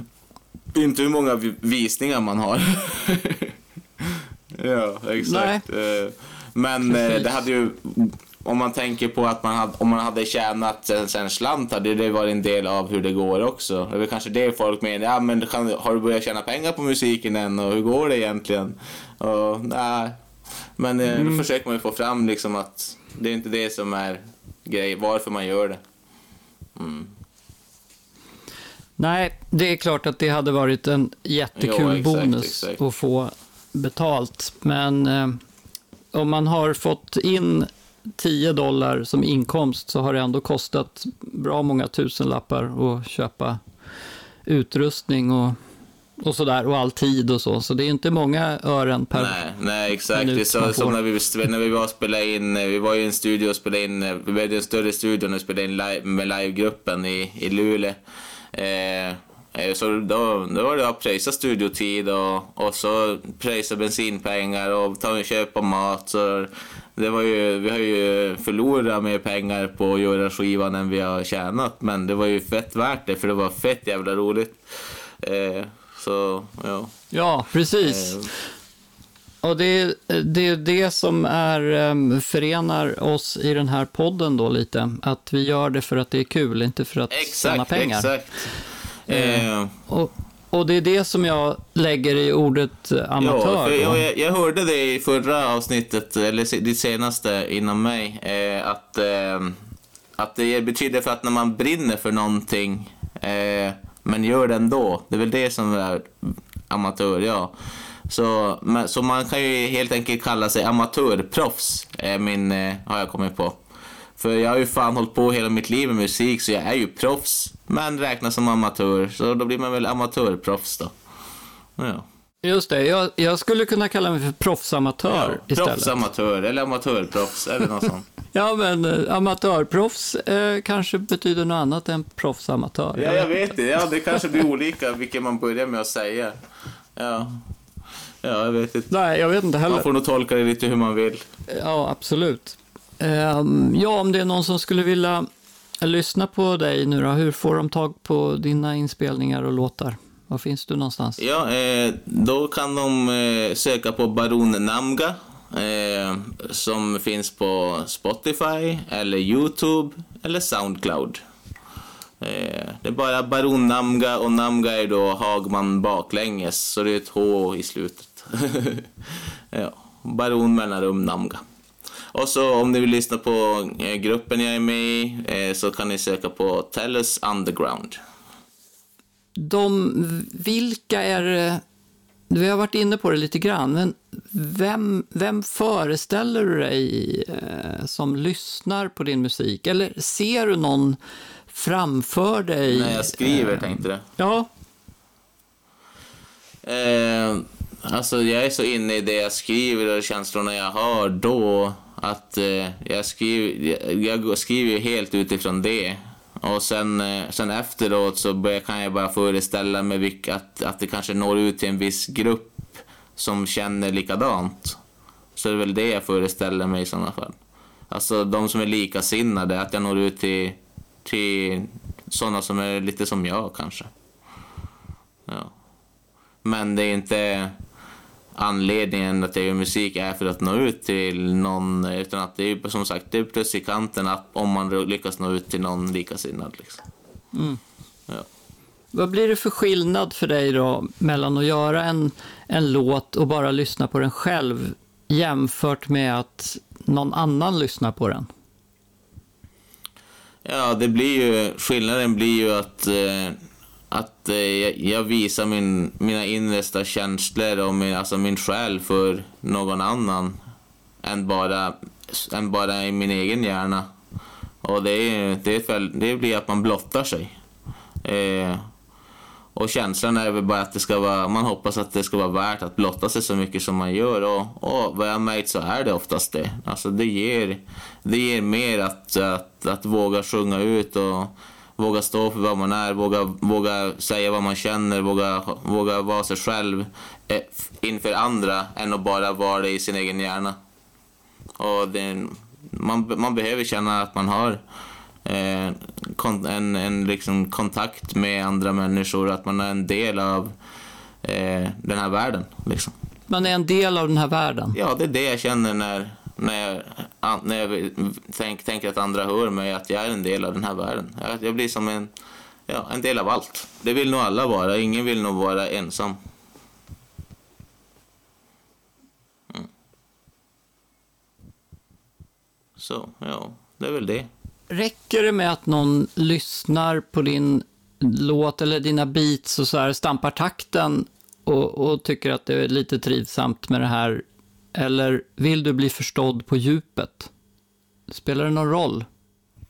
Inte hur många visningar man har. ja, exakt. Nej. Eh, men eh, det hade ju, om man tänker på att man hade, om man hade tjänat en, en slant hade det varit en del av hur det går också. Det är väl kanske det folk menar, ja men kan, har du börjat tjäna pengar på musiken än och hur går det egentligen? Och, nej. Men eh, mm. då försöker man ju få fram liksom att det är inte det som är grej, varför man gör det. Mm.
Nej, det är klart att det hade varit en jättekul jo, exakt, bonus exakt. att få betalt. Men eh, om man har fått in 10 dollar som inkomst så har det ändå kostat bra många tusenlappar att köpa utrustning och, och sådär och all tid och så. Så det är inte många ören per
Nej, nej exakt. Det är så, som när vi, när vi var spelade in, vi var i en studio och spelade in, vi var i en större studio och spelade in live, med livegruppen i, i Luleå. Eh, eh, så då, då var det att pröjsa studiotid och, och så pröjsa bensinpengar och ta och köpa mat. Så det var ju, vi har ju förlorat mer pengar på att göra skivan än vi har tjänat. Men det var ju fett värt det för det var fett jävla roligt. Eh, så, ja.
Ja, precis. Eh. Och det är det, det som är, um, förenar oss i den här podden då lite. Att vi gör det för att det är kul, inte för att exakt, tjäna pengar. Exakt. Eh, och, och det är det som jag lägger i ordet amatör.
Ja, jag, jag, hörde det i förra avsnittet, eller det senaste inom mig, eh, att, eh, att det betyder för att när man brinner för någonting, eh, men gör det ändå. Det är väl det som är amatör, ja. Så, så man kan ju helt enkelt kalla sig amatörproffs, min, eh, har jag kommit på. För jag har ju fan hållit på hela mitt liv med musik, så jag är ju proffs. Men räknas som amatör, så då blir man väl amatörproffs då. Ja.
Just det, jag, jag, skulle kunna kalla mig för proffsamatör ja, istället.
Proffsamatör, eller amatörproffs, eller något sånt.
ja, men äh, amatörproffs äh, kanske betyder något annat än proffsamatör.
Ja, jag vet det. Ja, det kanske blir olika vilket man börjar med att säga. Ja. Ja, jag vet inte.
Nej, jag vet inte heller.
Man får nog tolka det lite hur man vill.
Ja, absolut. Ehm, ja, om det är någon som skulle vilja lyssna på dig nu då, hur får de tag på dina inspelningar och låtar? Var finns du någonstans?
Ja, eh, då kan de eh, söka på Baron Namga eh, som finns på Spotify eller Youtube eller Soundcloud. Det är bara Baron Namga och Namga är då Hagman baklänges, så det är ett H i slutet. ja, Baron mellanrum Namga. Och så om ni vill lyssna på eh, gruppen jag är med i eh, så kan ni söka på Tellus Underground.
De, vilka är det? Vi har varit inne på det lite grann, men vem, vem föreställer du dig eh, som lyssnar på din musik? Eller ser du någon framför dig?
När jag skriver, eh, tänkte du?
Ja.
Eh, alltså, jag är så inne i det jag skriver och känslorna jag har då att eh, jag, skriver, jag, jag skriver helt utifrån det. Och sen, eh, sen efteråt så börjar, kan jag bara föreställa mig vilka, att, att det kanske når ut till en viss grupp som känner likadant. Så det är väl det jag föreställer mig i sådana fall. Alltså de som är likasinnade, att jag når ut till, till sådana som är lite som jag kanske. Ja. Men det är inte anledningen att jag gör musik är för att nå ut till någon, utan att det är som sagt det är plus i kanten att om man lyckas nå ut till någon likasinnad. Liksom. Mm. Ja.
Vad blir det för skillnad för dig då mellan att göra en, en låt och bara lyssna på den själv jämfört med att någon annan lyssnar på den?
Ja, det blir ju, skillnaden blir ju att eh, att eh, jag visar min, mina innersta känslor och min, alltså min själ för någon annan än bara, än bara i min egen hjärna. Och det, är, det, är, det blir att man blottar sig. Eh, och känslan är väl bara att det ska vara, man hoppas att det ska vara värt att blotta sig så mycket som man gör och, och vad jag märkt så är det oftast det. Alltså det ger, det ger mer att, att, att våga sjunga ut och våga stå för vad man är, våga, våga säga vad man känner, våga, våga vara sig själv eh, inför andra än att bara vara det i sin egen hjärna. Och det, man, man behöver känna att man har eh, en, en liksom kontakt med andra människor, att man är en del av eh, den här världen. Liksom.
Man är en del av den här världen?
Ja, det är det jag känner när, när jag, när jag tänk, tänker att andra hör mig, att jag är en del av den här världen. Jag, jag blir som en, ja, en del av allt. Det vill nog alla vara, ingen vill nog vara ensam. Mm. Så, ja, det är väl det.
Räcker det med att någon lyssnar på din låt eller dina beats och så här stampar takten och, och tycker att det är lite trivsamt med det här? Eller vill du bli förstådd på djupet? Spelar det någon roll?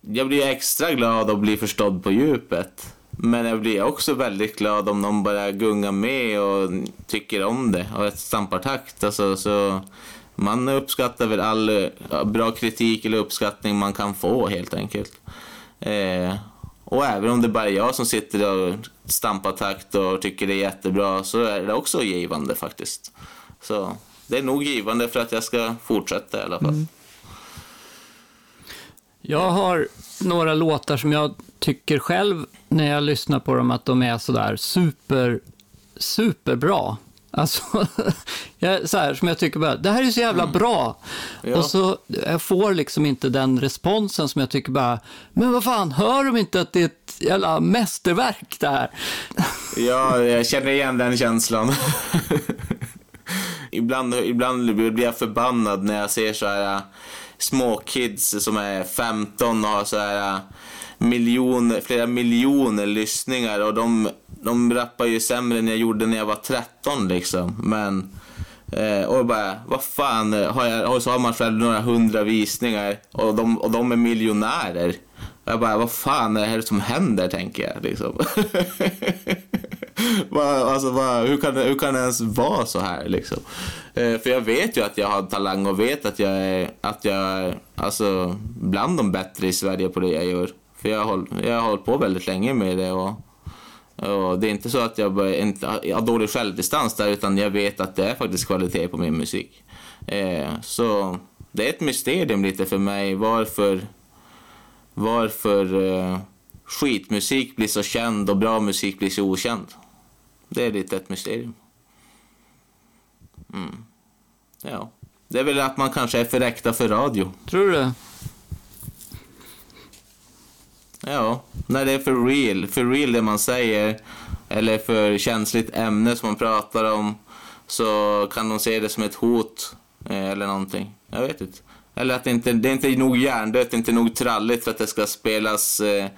Jag blir extra glad att bli förstådd på djupet. Men jag blir också väldigt glad om någon bara gungar med och tycker om det och stampar takt. Alltså, så man uppskattar väl all bra kritik eller uppskattning man kan få helt enkelt. Eh, och även om det bara är jag som sitter och stampar takt och tycker det är jättebra så är det också givande faktiskt. Så det är nog givande för att jag ska fortsätta i alla fall. Mm.
Jag har några låtar som jag tycker själv när jag lyssnar på dem att de är sådär super, superbra. Alltså, jag, så här, som jag tycker bara, det här är så jävla mm. bra. Ja. Och så jag får liksom inte den responsen som jag tycker bara, men vad fan, hör de inte att det är ett jävla mästerverk det här?
Ja, jag känner igen den känslan. ibland, ibland blir jag förbannad när jag ser så här äh, små kids som är 15 och har så här äh, miljoner, flera miljoner lyssningar och de de rappar ju sämre än jag gjorde när jag var 13 liksom. Men, eh, och bara, vad fan, har jag, och så har man själv några hundra visningar och de, och de är miljonärer. Jag bara, vad fan är det här som händer, tänker jag. Liksom. alltså, bara, hur, kan hur kan det ens vara så här? Liksom? Eh, för jag vet ju att jag har talang och vet att jag är, att jag är alltså, bland de bättre i Sverige på det jag gör. För jag har, håll, jag har hållit på väldigt länge med det. Och, och det är inte så att jag inte jag har dålig självdistans där, utan jag vet att det är faktiskt kvalitet på min musik. Eh, så det är ett mysterium lite för mig varför, varför eh, skitmusik blir så känd och bra musik blir så okänd. Det är lite ett mysterium. Mm. Ja. Det är väl att man kanske är för äkta för radio.
Tror du det?
Ja, när det är för real, för real det man säger, eller för känsligt ämne som man pratar om, så kan de se det som ett hot eh, eller någonting. Jag vet inte. Eller att det inte det är inte nog hjärndött, inte nog tralligt för att det ska spelas, eh,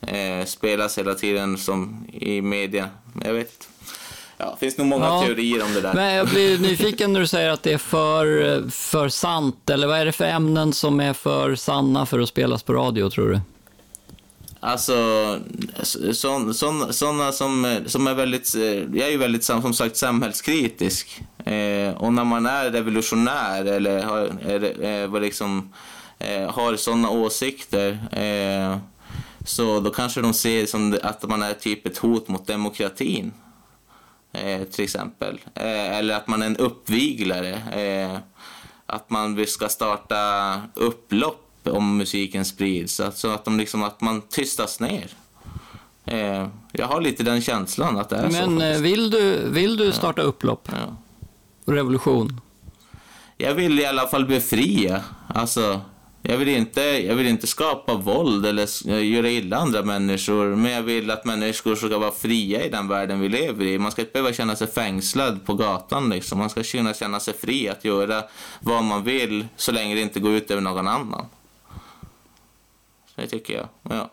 eh, spelas hela tiden som i media. Jag vet inte. Ja, det finns nog många ja, teorier om det där.
Men jag blir nyfiken när du säger att det är för, för sant, eller vad är det för ämnen som är för sanna för att spelas på radio, tror du?
Alltså, sådana så, så, som, som är väldigt... Jag är ju väldigt, som sagt, samhällskritisk. Eh, och när man är revolutionär eller har, är, är, liksom, eh, har sådana åsikter eh, så då kanske de ser som att man är typ ett hot mot demokratin. Eh, till exempel. Eh, eller att man är en uppviglare. Eh, att man ska starta upplopp om musiken sprids. Så att, de liksom, att man tystas ner. Eh, jag har lite den känslan att det är
Men, så. Men eh, vill du, vill du starta ja. upplopp? Ja. Revolution?
Jag vill i alla fall befria. Alltså, jag vill, inte, jag vill inte skapa våld eller eh, göra illa andra människor, men jag vill att människor ska vara fria i den världen vi lever i. Man ska inte behöva känna sig fängslad på gatan. Liksom. Man ska kunna känna sig fri att göra vad man vill så länge det inte går ut över någon annan. Det tycker jag. Ja.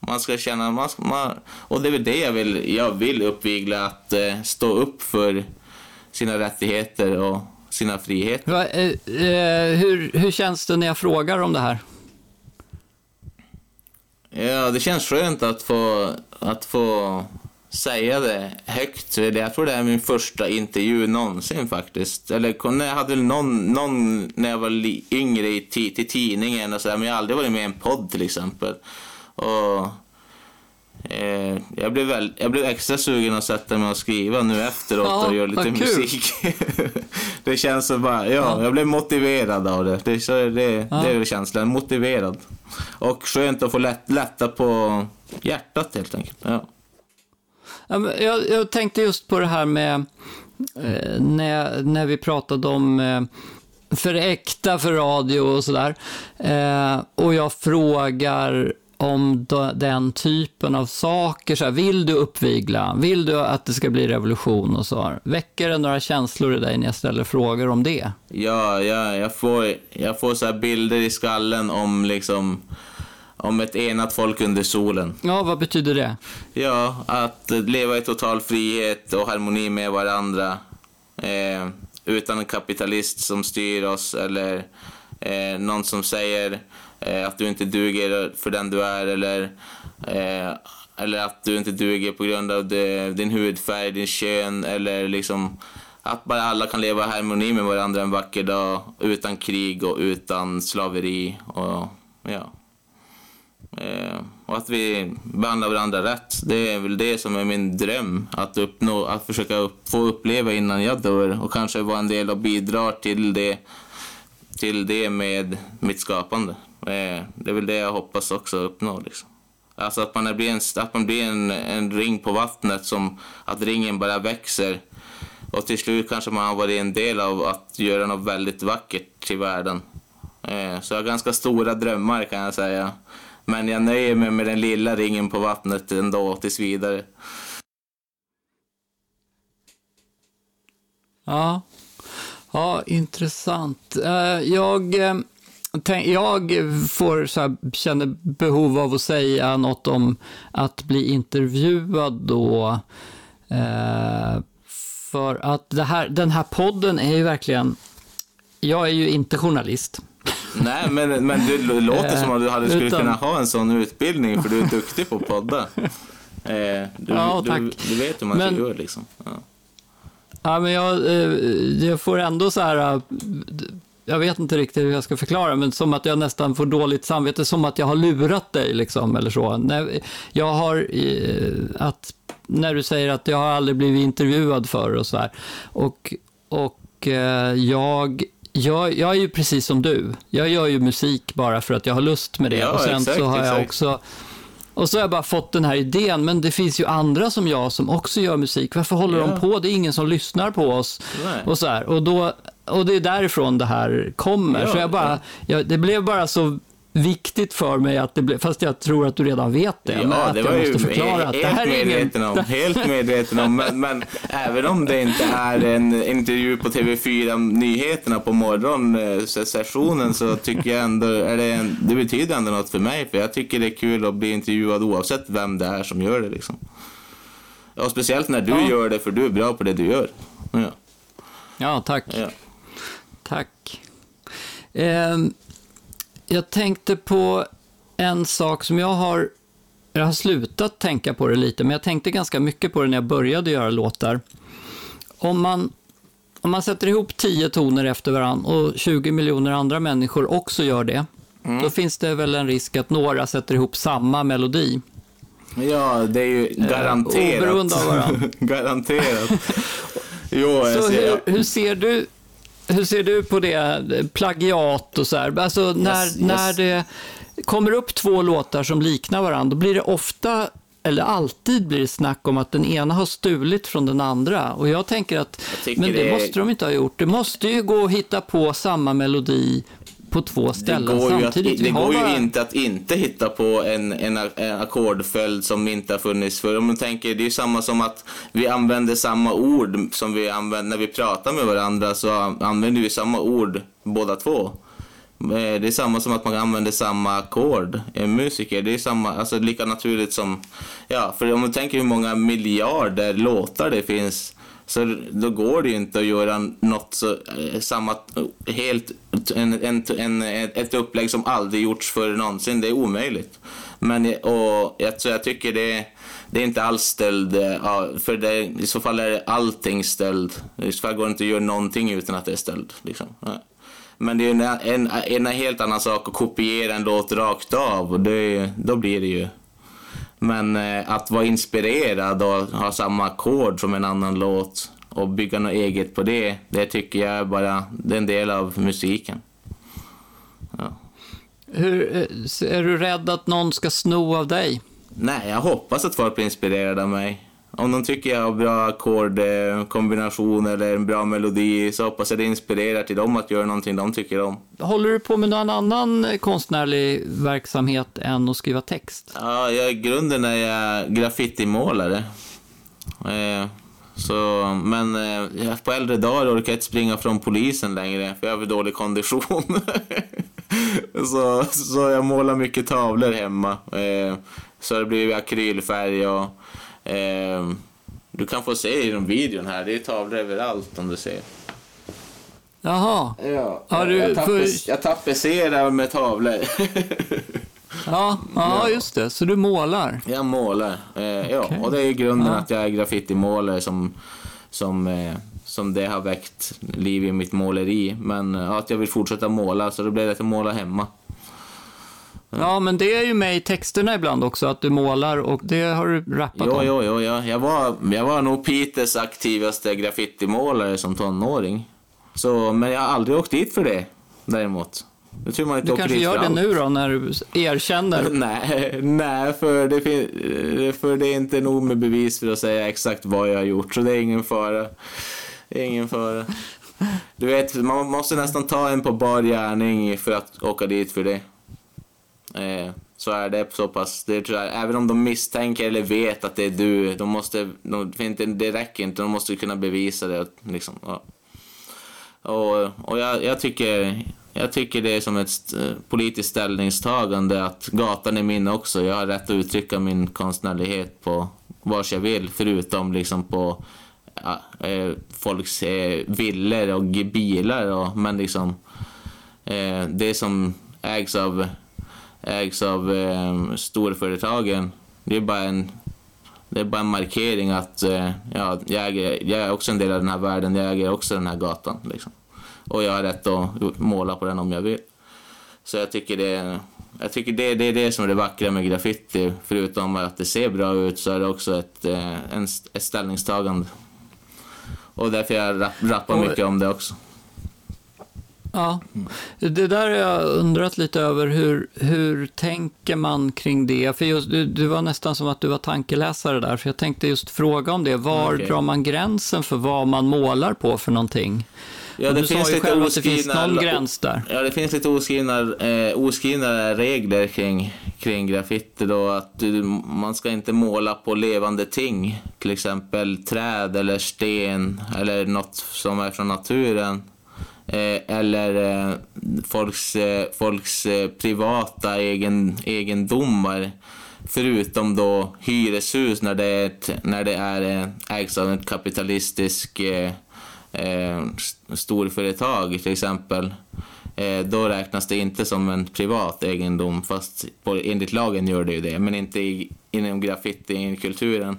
Man ska känna, man, man, och det är väl det jag vill, jag vill uppvigla, att eh, stå upp för sina rättigheter och sina friheter.
Va, eh, eh, hur, hur känns det när jag frågar om det här?
Ja, det känns skönt att få, att få säga det högt. Jag tror det är min första intervju någonsin faktiskt. Eller jag hade väl någon, någon när jag var yngre i, till tidningen och sådär, men jag har aldrig varit med i en podd till exempel. Och Eh, jag, blev väl, jag blev extra sugen att sätta mig och skriva nu efteråt ja, och göra lite musik. det känns så bara, ja, ja, jag blev motiverad av det. Det, så det, ja. det är känslan, motiverad. Och skönt att få lätt, lätta på hjärtat helt enkelt. Ja.
Jag, jag tänkte just på det här med eh, när, när vi pratade om eh, för äkta för radio och sådär. Eh, och jag frågar om den typen av saker. Så här, vill du uppvigla? Vill du att det ska bli revolution och så? Väcker det några känslor i dig när jag ställer frågor om det?
Ja, ja jag får, jag får så bilder i skallen om liksom om ett enat folk under solen.
Ja, vad betyder det?
Ja, att leva i total frihet och harmoni med varandra. Eh, utan en kapitalist som styr oss eller eh, någon som säger eh, att du inte duger för den du är eller, eh, eller att du inte duger på grund av det, din hudfärg, din kön eller liksom att bara alla kan leva i harmoni med varandra en vacker dag utan krig och utan slaveri och ja. Eh, och att vi behandlar varandra rätt. Det är väl det som är min dröm. Att, uppnå, att försöka upp, få uppleva innan jag dör och kanske vara en del och bidra till det, till det med mitt skapande. Eh, det är väl det jag hoppas också uppnå. Liksom. Alltså att man blir, en, att man blir en, en ring på vattnet, som att ringen bara växer. Och till slut kanske man har varit en del av att göra något väldigt vackert till världen. Eh, så jag har ganska stora drömmar kan jag säga. Men jag nöjer mig med den lilla ringen på vattnet ändå tills vidare.
Ja, ja intressant. Eh, jag jag får så här, känner behov av att säga något om att bli intervjuad då. Eh, för att här, den här podden är ju verkligen, jag är ju inte journalist.
Nej, men, men det låter som att du hade skulle Utan... kunna ha en sån utbildning för du är duktig på podda. Eh, du, ja, tack. Du, du, vet hur man men, gör liksom. Ja.
ja men jag, eh, jag får ändå så här jag vet inte riktigt hur jag ska förklara, men som att jag nästan får dåligt samvete, som att jag har lurat dig liksom, eller så. När jag har, att, när du säger att jag har aldrig blivit intervjuad för och så här. Och, och eh, jag jag, jag, är ju precis som du. Jag gör ju musik bara för att jag har lust med det. Ja, och sen exakt, så har jag exakt. också... Och så har jag bara fått den här idén, men det finns ju andra som jag som också gör musik. Varför håller ja. de på? Det är ingen som lyssnar på oss. Nej. Och så här. Och då och det är därifrån det här kommer. Ja, så jag bara, jag, det blev bara så viktigt för mig att det blev, fast jag tror att du redan vet det, ja, men att det jag måste förklara att det här är
medveten ingen... om, Helt medveten om, men, men, även om det inte är en intervju på TV4 Nyheterna på morgonsessionen så tycker jag ändå, är det, en, det betyder ändå något för mig, för jag tycker det är kul att bli intervjuad oavsett vem det är som gör det liksom. Och speciellt när du ja. gör det, för du är bra på det du gör. Ja,
ja tack. Ja. Tack. Eh, jag tänkte på en sak som jag har... Jag har slutat tänka på det lite, men jag tänkte ganska mycket på det när jag började göra låtar. Om man, om man sätter ihop tio toner efter varandra och 20 miljoner andra människor också gör det, mm. då finns det väl en risk att några sätter ihop samma melodi.
Ja, det är ju garanterat. Eh,
oberoende av varandra.
garanterat.
jo, Så hur, hur, ser du hur ser du på det, plagiat och så här? Alltså när, yes, yes. när det kommer upp två låtar som liknar varandra, då blir det ofta eller alltid blir det snack om att den ena har stulit från den andra. Och jag tänker att, jag men det, det, måste de inte ha gjort. Det måste ju gå att hitta på samma melodi på två ställen det samtidigt.
Att, det går bara... ju inte att inte hitta på en, en, en ackordföljd som inte har funnits förr. Om man tänker, det är ju samma som att vi använder samma ord som vi använder när vi pratar med varandra så använder vi samma ord båda två. Eh, det är samma som att man använder samma ackord. En musiker, det är samma, alltså lika naturligt som, ja, för om man tänker hur många miljarder låtar det finns så då går det ju inte att göra något så, eh, samma, helt, en, en, en, ett upplägg som aldrig gjorts förr någonsin. Det är omöjligt. Men och jag, så jag tycker det, det är inte alls ställd. Eh, för det, i så fall är allting ställd. I så fall går det inte att göra någonting utan att det är ställd. Liksom. Men det är en, en, en, helt annan sak att kopiera en låt rakt av och det, då blir det ju men eh, att vara inspirerad och ha samma ackord som en annan låt och bygga något eget på det, det tycker jag bara det är en del av musiken.
Ja. Hur, eh, är du rädd att någon ska sno av dig?
Nej, jag hoppas att folk blir inspirerade av mig. Om de tycker jag har bra ackordkombination eller en bra melodi så hoppas jag det inspirerar till dem att göra någonting de tycker om.
Håller du på med någon annan konstnärlig verksamhet än att skriva text?
Ja, jag, i grunden är jag graffitimålare. Eh, så, men eh, på äldre dagar orkar jag inte springa från polisen längre för jag har för dålig kondition. så, så jag målar mycket tavlor hemma. Eh, så det blir akrylfärg och Eh, du kan få se i videon här, det är tavlor överallt om du ser.
Jaha.
Ja, Har du, jag, tappes, för... jag tapetserar med tavlor.
ja, ja, just det. Så du målar?
Jag målar. Eh, ja, och det är grunden ja. att jag är graffitimålare som, som, eh, som det har väckt liv i mitt måleri. Men ja, att jag vill fortsätta måla, så det blev det att jag målar hemma.
Ja, men det är ju med i texterna ibland också, att du målar och det har du rappat
jo,
om.
Jo, jo, jo. Jag var, jag var nog Peters aktivaste graffitimålare som tonåring. Så, men jag har aldrig åkt dit för det, däremot.
Jag tror man inte du kanske gör det nu då, när du erkänner?
nej, nej för, det för det är inte nog med bevis för att säga exakt vad jag har gjort, så det är ingen fara. Det är ingen fara. Du vet, man måste nästan ta en på bar gärning för att åka dit för det. Eh, så är det så pass, det tror jag, även om de misstänker eller vet att det är du, de måste, de, det räcker inte, de måste kunna bevisa det. Liksom, ja. Och, och jag, jag, tycker, jag tycker det är som ett politiskt ställningstagande att gatan är min också. Jag har rätt att uttrycka min konstnärlighet på vars jag vill, förutom liksom på ja, eh, folks eh, villor och bilar. Och, men liksom, eh, det som ägs av ägs av eh, storföretagen. Det är bara en, det är bara en markering att eh, ja, jag, äger, jag är också en del av den här världen, jag äger också den här gatan. Liksom. Och jag har rätt att måla på den om jag vill. Så jag tycker det, jag tycker det, det är det som är det vackra med graffiti. Förutom att det ser bra ut så är det också ett, eh, en, ett ställningstagande. Och därför jag rappar mycket om det också.
Ja, det där har jag undrat lite över. Hur, hur tänker man kring det? För just, du, du var nästan som att du var tankeläsare där, för jag tänkte just fråga om det. Var okay. drar man gränsen för vad man målar på för någonting? Ja, det du finns sa ju själv att det finns någon gräns där.
Ja, det finns lite oskrivna, eh, oskrivna regler kring, kring graffiti. Då, att du, man ska inte måla på levande ting, till exempel träd eller sten eller något som är från naturen. Eh, eller eh, folks, eh, folks eh, privata egen, egendomar. Förutom då hyreshus när det, är när det är eh, ägs av ett kapitalistiskt eh, storföretag till exempel. Eh, då räknas det inte som en privat egendom, fast på, enligt lagen gör det ju det, men inte i, inom graffitikulturen.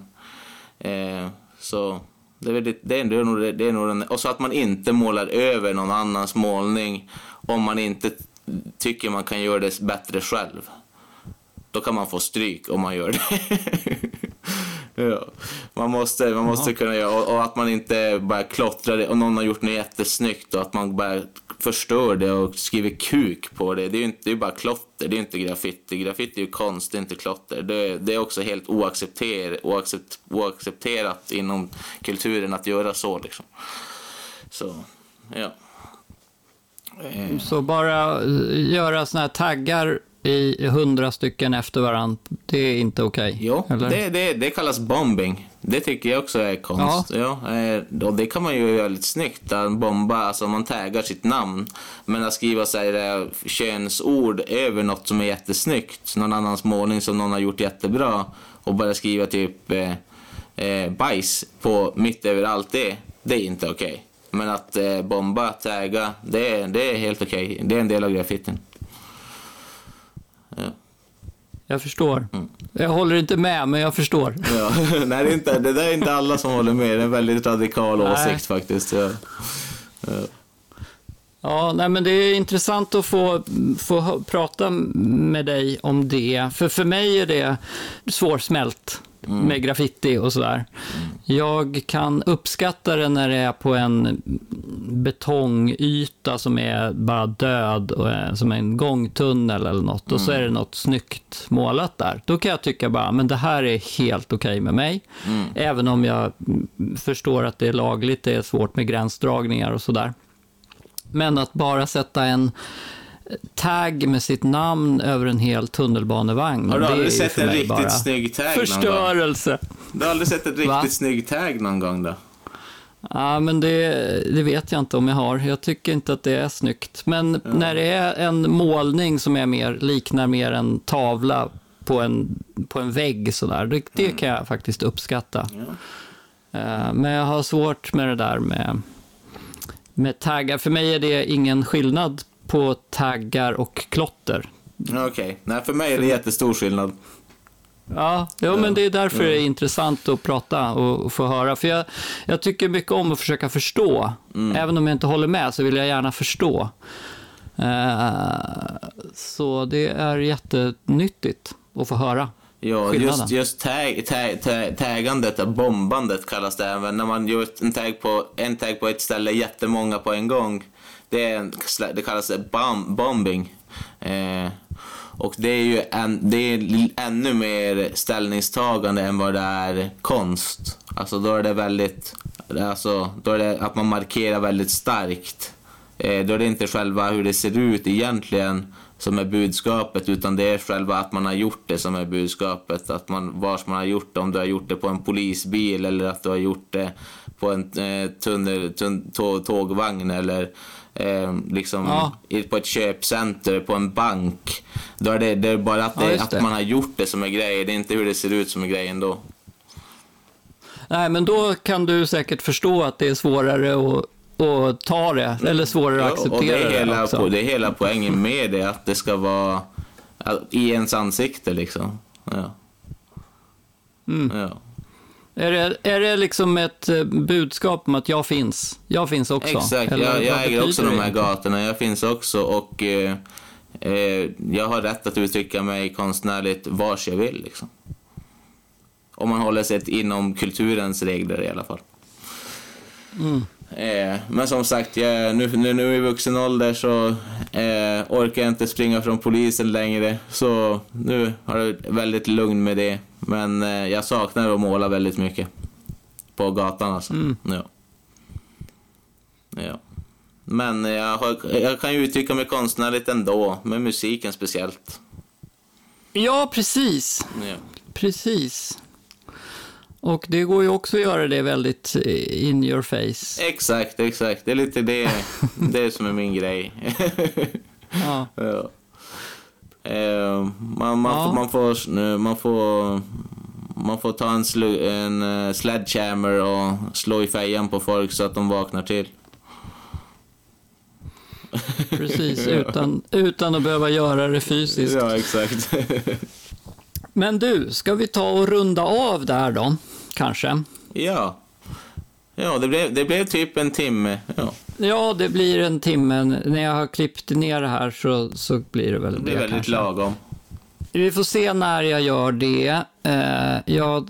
Eh, så det är, det, det är, nog, det är nog den, och så att man inte målar över någon annans målning om man inte tycker man kan göra det bättre själv. Då kan man få stryk om man gör det. ja. Man måste, man måste kunna göra, och, och, att man inte bara klottrar det, och någon har gjort något jättesnyggt och att man bara förstör det och skriver kuk på det. Det är ju inte, det är bara klotter, det är inte graffiti. Graffiti är ju konst, det är inte klotter. Det, det är också helt oaccepter, oaccept, oaccepterat inom kulturen att göra så liksom. Så, ja.
Så bara göra såna här taggar i hundra stycken efter varandra, det är inte okej? Okay,
jo, det, det, det kallas bombing. Det tycker jag också är konst. Ja. ja eh, och det kan man ju göra lite snyggt. Att bomba, alltså man taggar sitt namn. Men att skriva så här, könsord över något som är jättesnyggt, någon annans målning som någon har gjort jättebra och bara skriva typ eh, eh, bajs på mitt överallt, det, det är inte okej. Okay. Men att eh, bomba, tagga, det, det är helt okej. Okay. Det är en del av graffitin.
Ja. Jag förstår. Mm. Jag håller inte med, men jag förstår.
Ja. Nej, det, är inte, det där är inte alla som håller med. Det är en väldigt radikal Nej. åsikt faktiskt. Ja.
Ja. Ja, nej, men det är intressant att få, få prata med dig om det. För för mig är det svårsmält mm. med graffiti och sådär. Jag kan uppskatta det när det är på en betongyta som är bara död, och är, som en gångtunnel eller något. Mm. Och så mm. är det något snyggt målat där. Då kan jag tycka bara, men det här är helt okej okay med mig. Mm. Även om jag förstår att det är lagligt, det är svårt med gränsdragningar och sådär. Men att bara sätta en tagg med sitt namn över en hel tunnelbanevagn.
Har du aldrig sett en riktigt snygg tagg
Förstörelse.
Någon gång? Du har aldrig sett en riktigt Va? snygg tagg någon gång då?
Ja, men det, det, vet jag inte om jag har. Jag tycker inte att det är snyggt. Men ja. när det är en målning som är mer, liknar mer en tavla på en, på en vägg sådär, det, det mm. kan jag faktiskt uppskatta. Ja. Uh, men jag har svårt med det där med med taggar. För mig är det ingen skillnad på taggar och klotter.
Okej, okay. nej för mig är det jättestor skillnad.
Ja, jo, men det är därför det är intressant att prata och, få höra. För jag, jag, tycker mycket om att försöka förstå. Mm. Även om jag inte håller med så vill jag gärna förstå. Uh, så det är jättenyttigt att få höra.
Ja, just, just tag, tag, tag, taggandet, bombandet kallas det även. När man gör en tag på, en tag på ett ställe, jättemånga på en gång. Det, är en, det kallas bomb, bombing. Eh, och det är ju en, det är ännu mer ställningstagande än vad det är konst. Alltså då är det väldigt, alltså då är det att man markerar väldigt starkt. Eh, då är det inte själva hur det ser ut egentligen som är budskapet utan det är själva att man har gjort det som är budskapet. Att man, vars man har gjort det, om du har gjort det på en polisbil eller att du har gjort det på en eh, tunnel, tun, tågvagn eller eh, liksom ja. på ett köpcenter, på en bank. Då är det, det är bara att, det, ja, att man har gjort det som är grejen, det är inte hur det ser ut som är grejen då.
Nej, men då kan du säkert förstå att det är svårare att och ta det, eller svårare att acceptera
och det.
Är hela,
det, det är hela poängen med det, att det ska vara i ens ansikte liksom. Ja.
Mm. ja. Är det, är det liksom ett eh, budskap om att jag finns? Jag finns också?
Exakt, eller, jag, jag äger också de här gatorna, jag finns också och eh, eh, jag har rätt att uttrycka mig konstnärligt vars jag vill. Liksom. Om man håller sig inom kulturens regler i alla fall. Mm. Eh, men som sagt, jag, nu, nu, nu i vuxen ålder så eh, orkar jag inte springa från polisen längre. Så nu har jag väldigt lugn med det. Men eh, jag saknar att måla väldigt mycket. På gatan alltså. Mm. Ja. ja. Men jag, har, jag kan ju uttrycka mig konstnärligt ändå, med musiken speciellt.
Ja, precis. Ja. Precis. Och det går ju också att göra det väldigt eh, in your face.
Exakt, exakt. Det är lite det, det som är min grej. ja. ja. Eh, man, man, ja. får, man, får, man, får, man får ta en, slu, en uh, sledgehammer och slå i fejan på folk så att de vaknar till.
Precis, utan, utan att behöva göra det fysiskt.
Ja, exakt.
Men du, ska vi ta och runda av där då? Kanske.
Ja. Ja, det blev, det blev typ en timme. Ja.
Ja, det blir en timme. När jag har klippt ner det här så, så blir det väl det.
blir det, väldigt kanske. lagom.
Vi får se när jag gör det. Eh, jag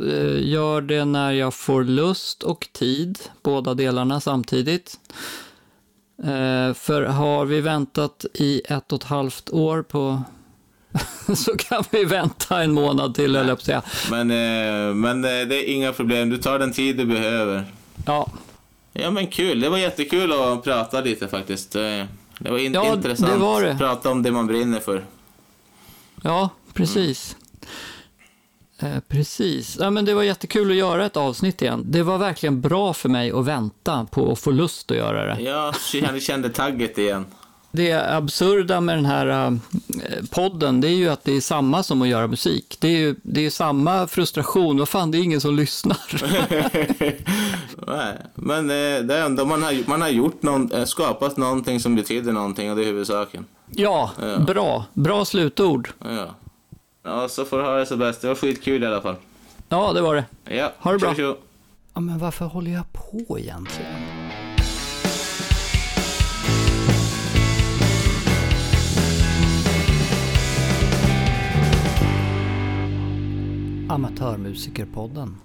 eh, gör det när jag får lust och tid, båda delarna samtidigt. Eh, för har vi väntat i ett och ett halvt år på så kan vi vänta en månad till, eller säga.
Men, men det är inga problem, du tar den tid du behöver.
Ja.
Ja men kul, det var jättekul att prata lite faktiskt. Eh, det var in
ja,
intressant
det var det.
att prata om det man brinner för.
Ja, precis. Mm. Eh, precis. Ja, men det var jättekul att göra ett avsnitt igen. Det var verkligen bra för mig att vänta på att få lust att göra det.
Ja, jag kände tagget igen.
Det absurda med den här äh, podden, det är ju att det är samma som att göra musik. Det är ju det är samma frustration, vad fan, det är ingen som lyssnar.
Nej, men eh, det är ändå, man har, man har gjort någon, eh, skapat någonting som betyder någonting och det är huvudsaken.
Ja, ja. bra. Bra slutord.
Ja. ja, så får du ha det så bäst. Det var skitkul i alla fall.
Ja, det var det.
Ja,
ha det bra.
Tjo, tjo.
Ja, men varför håller jag på egentligen? Amatörmusikerpodden.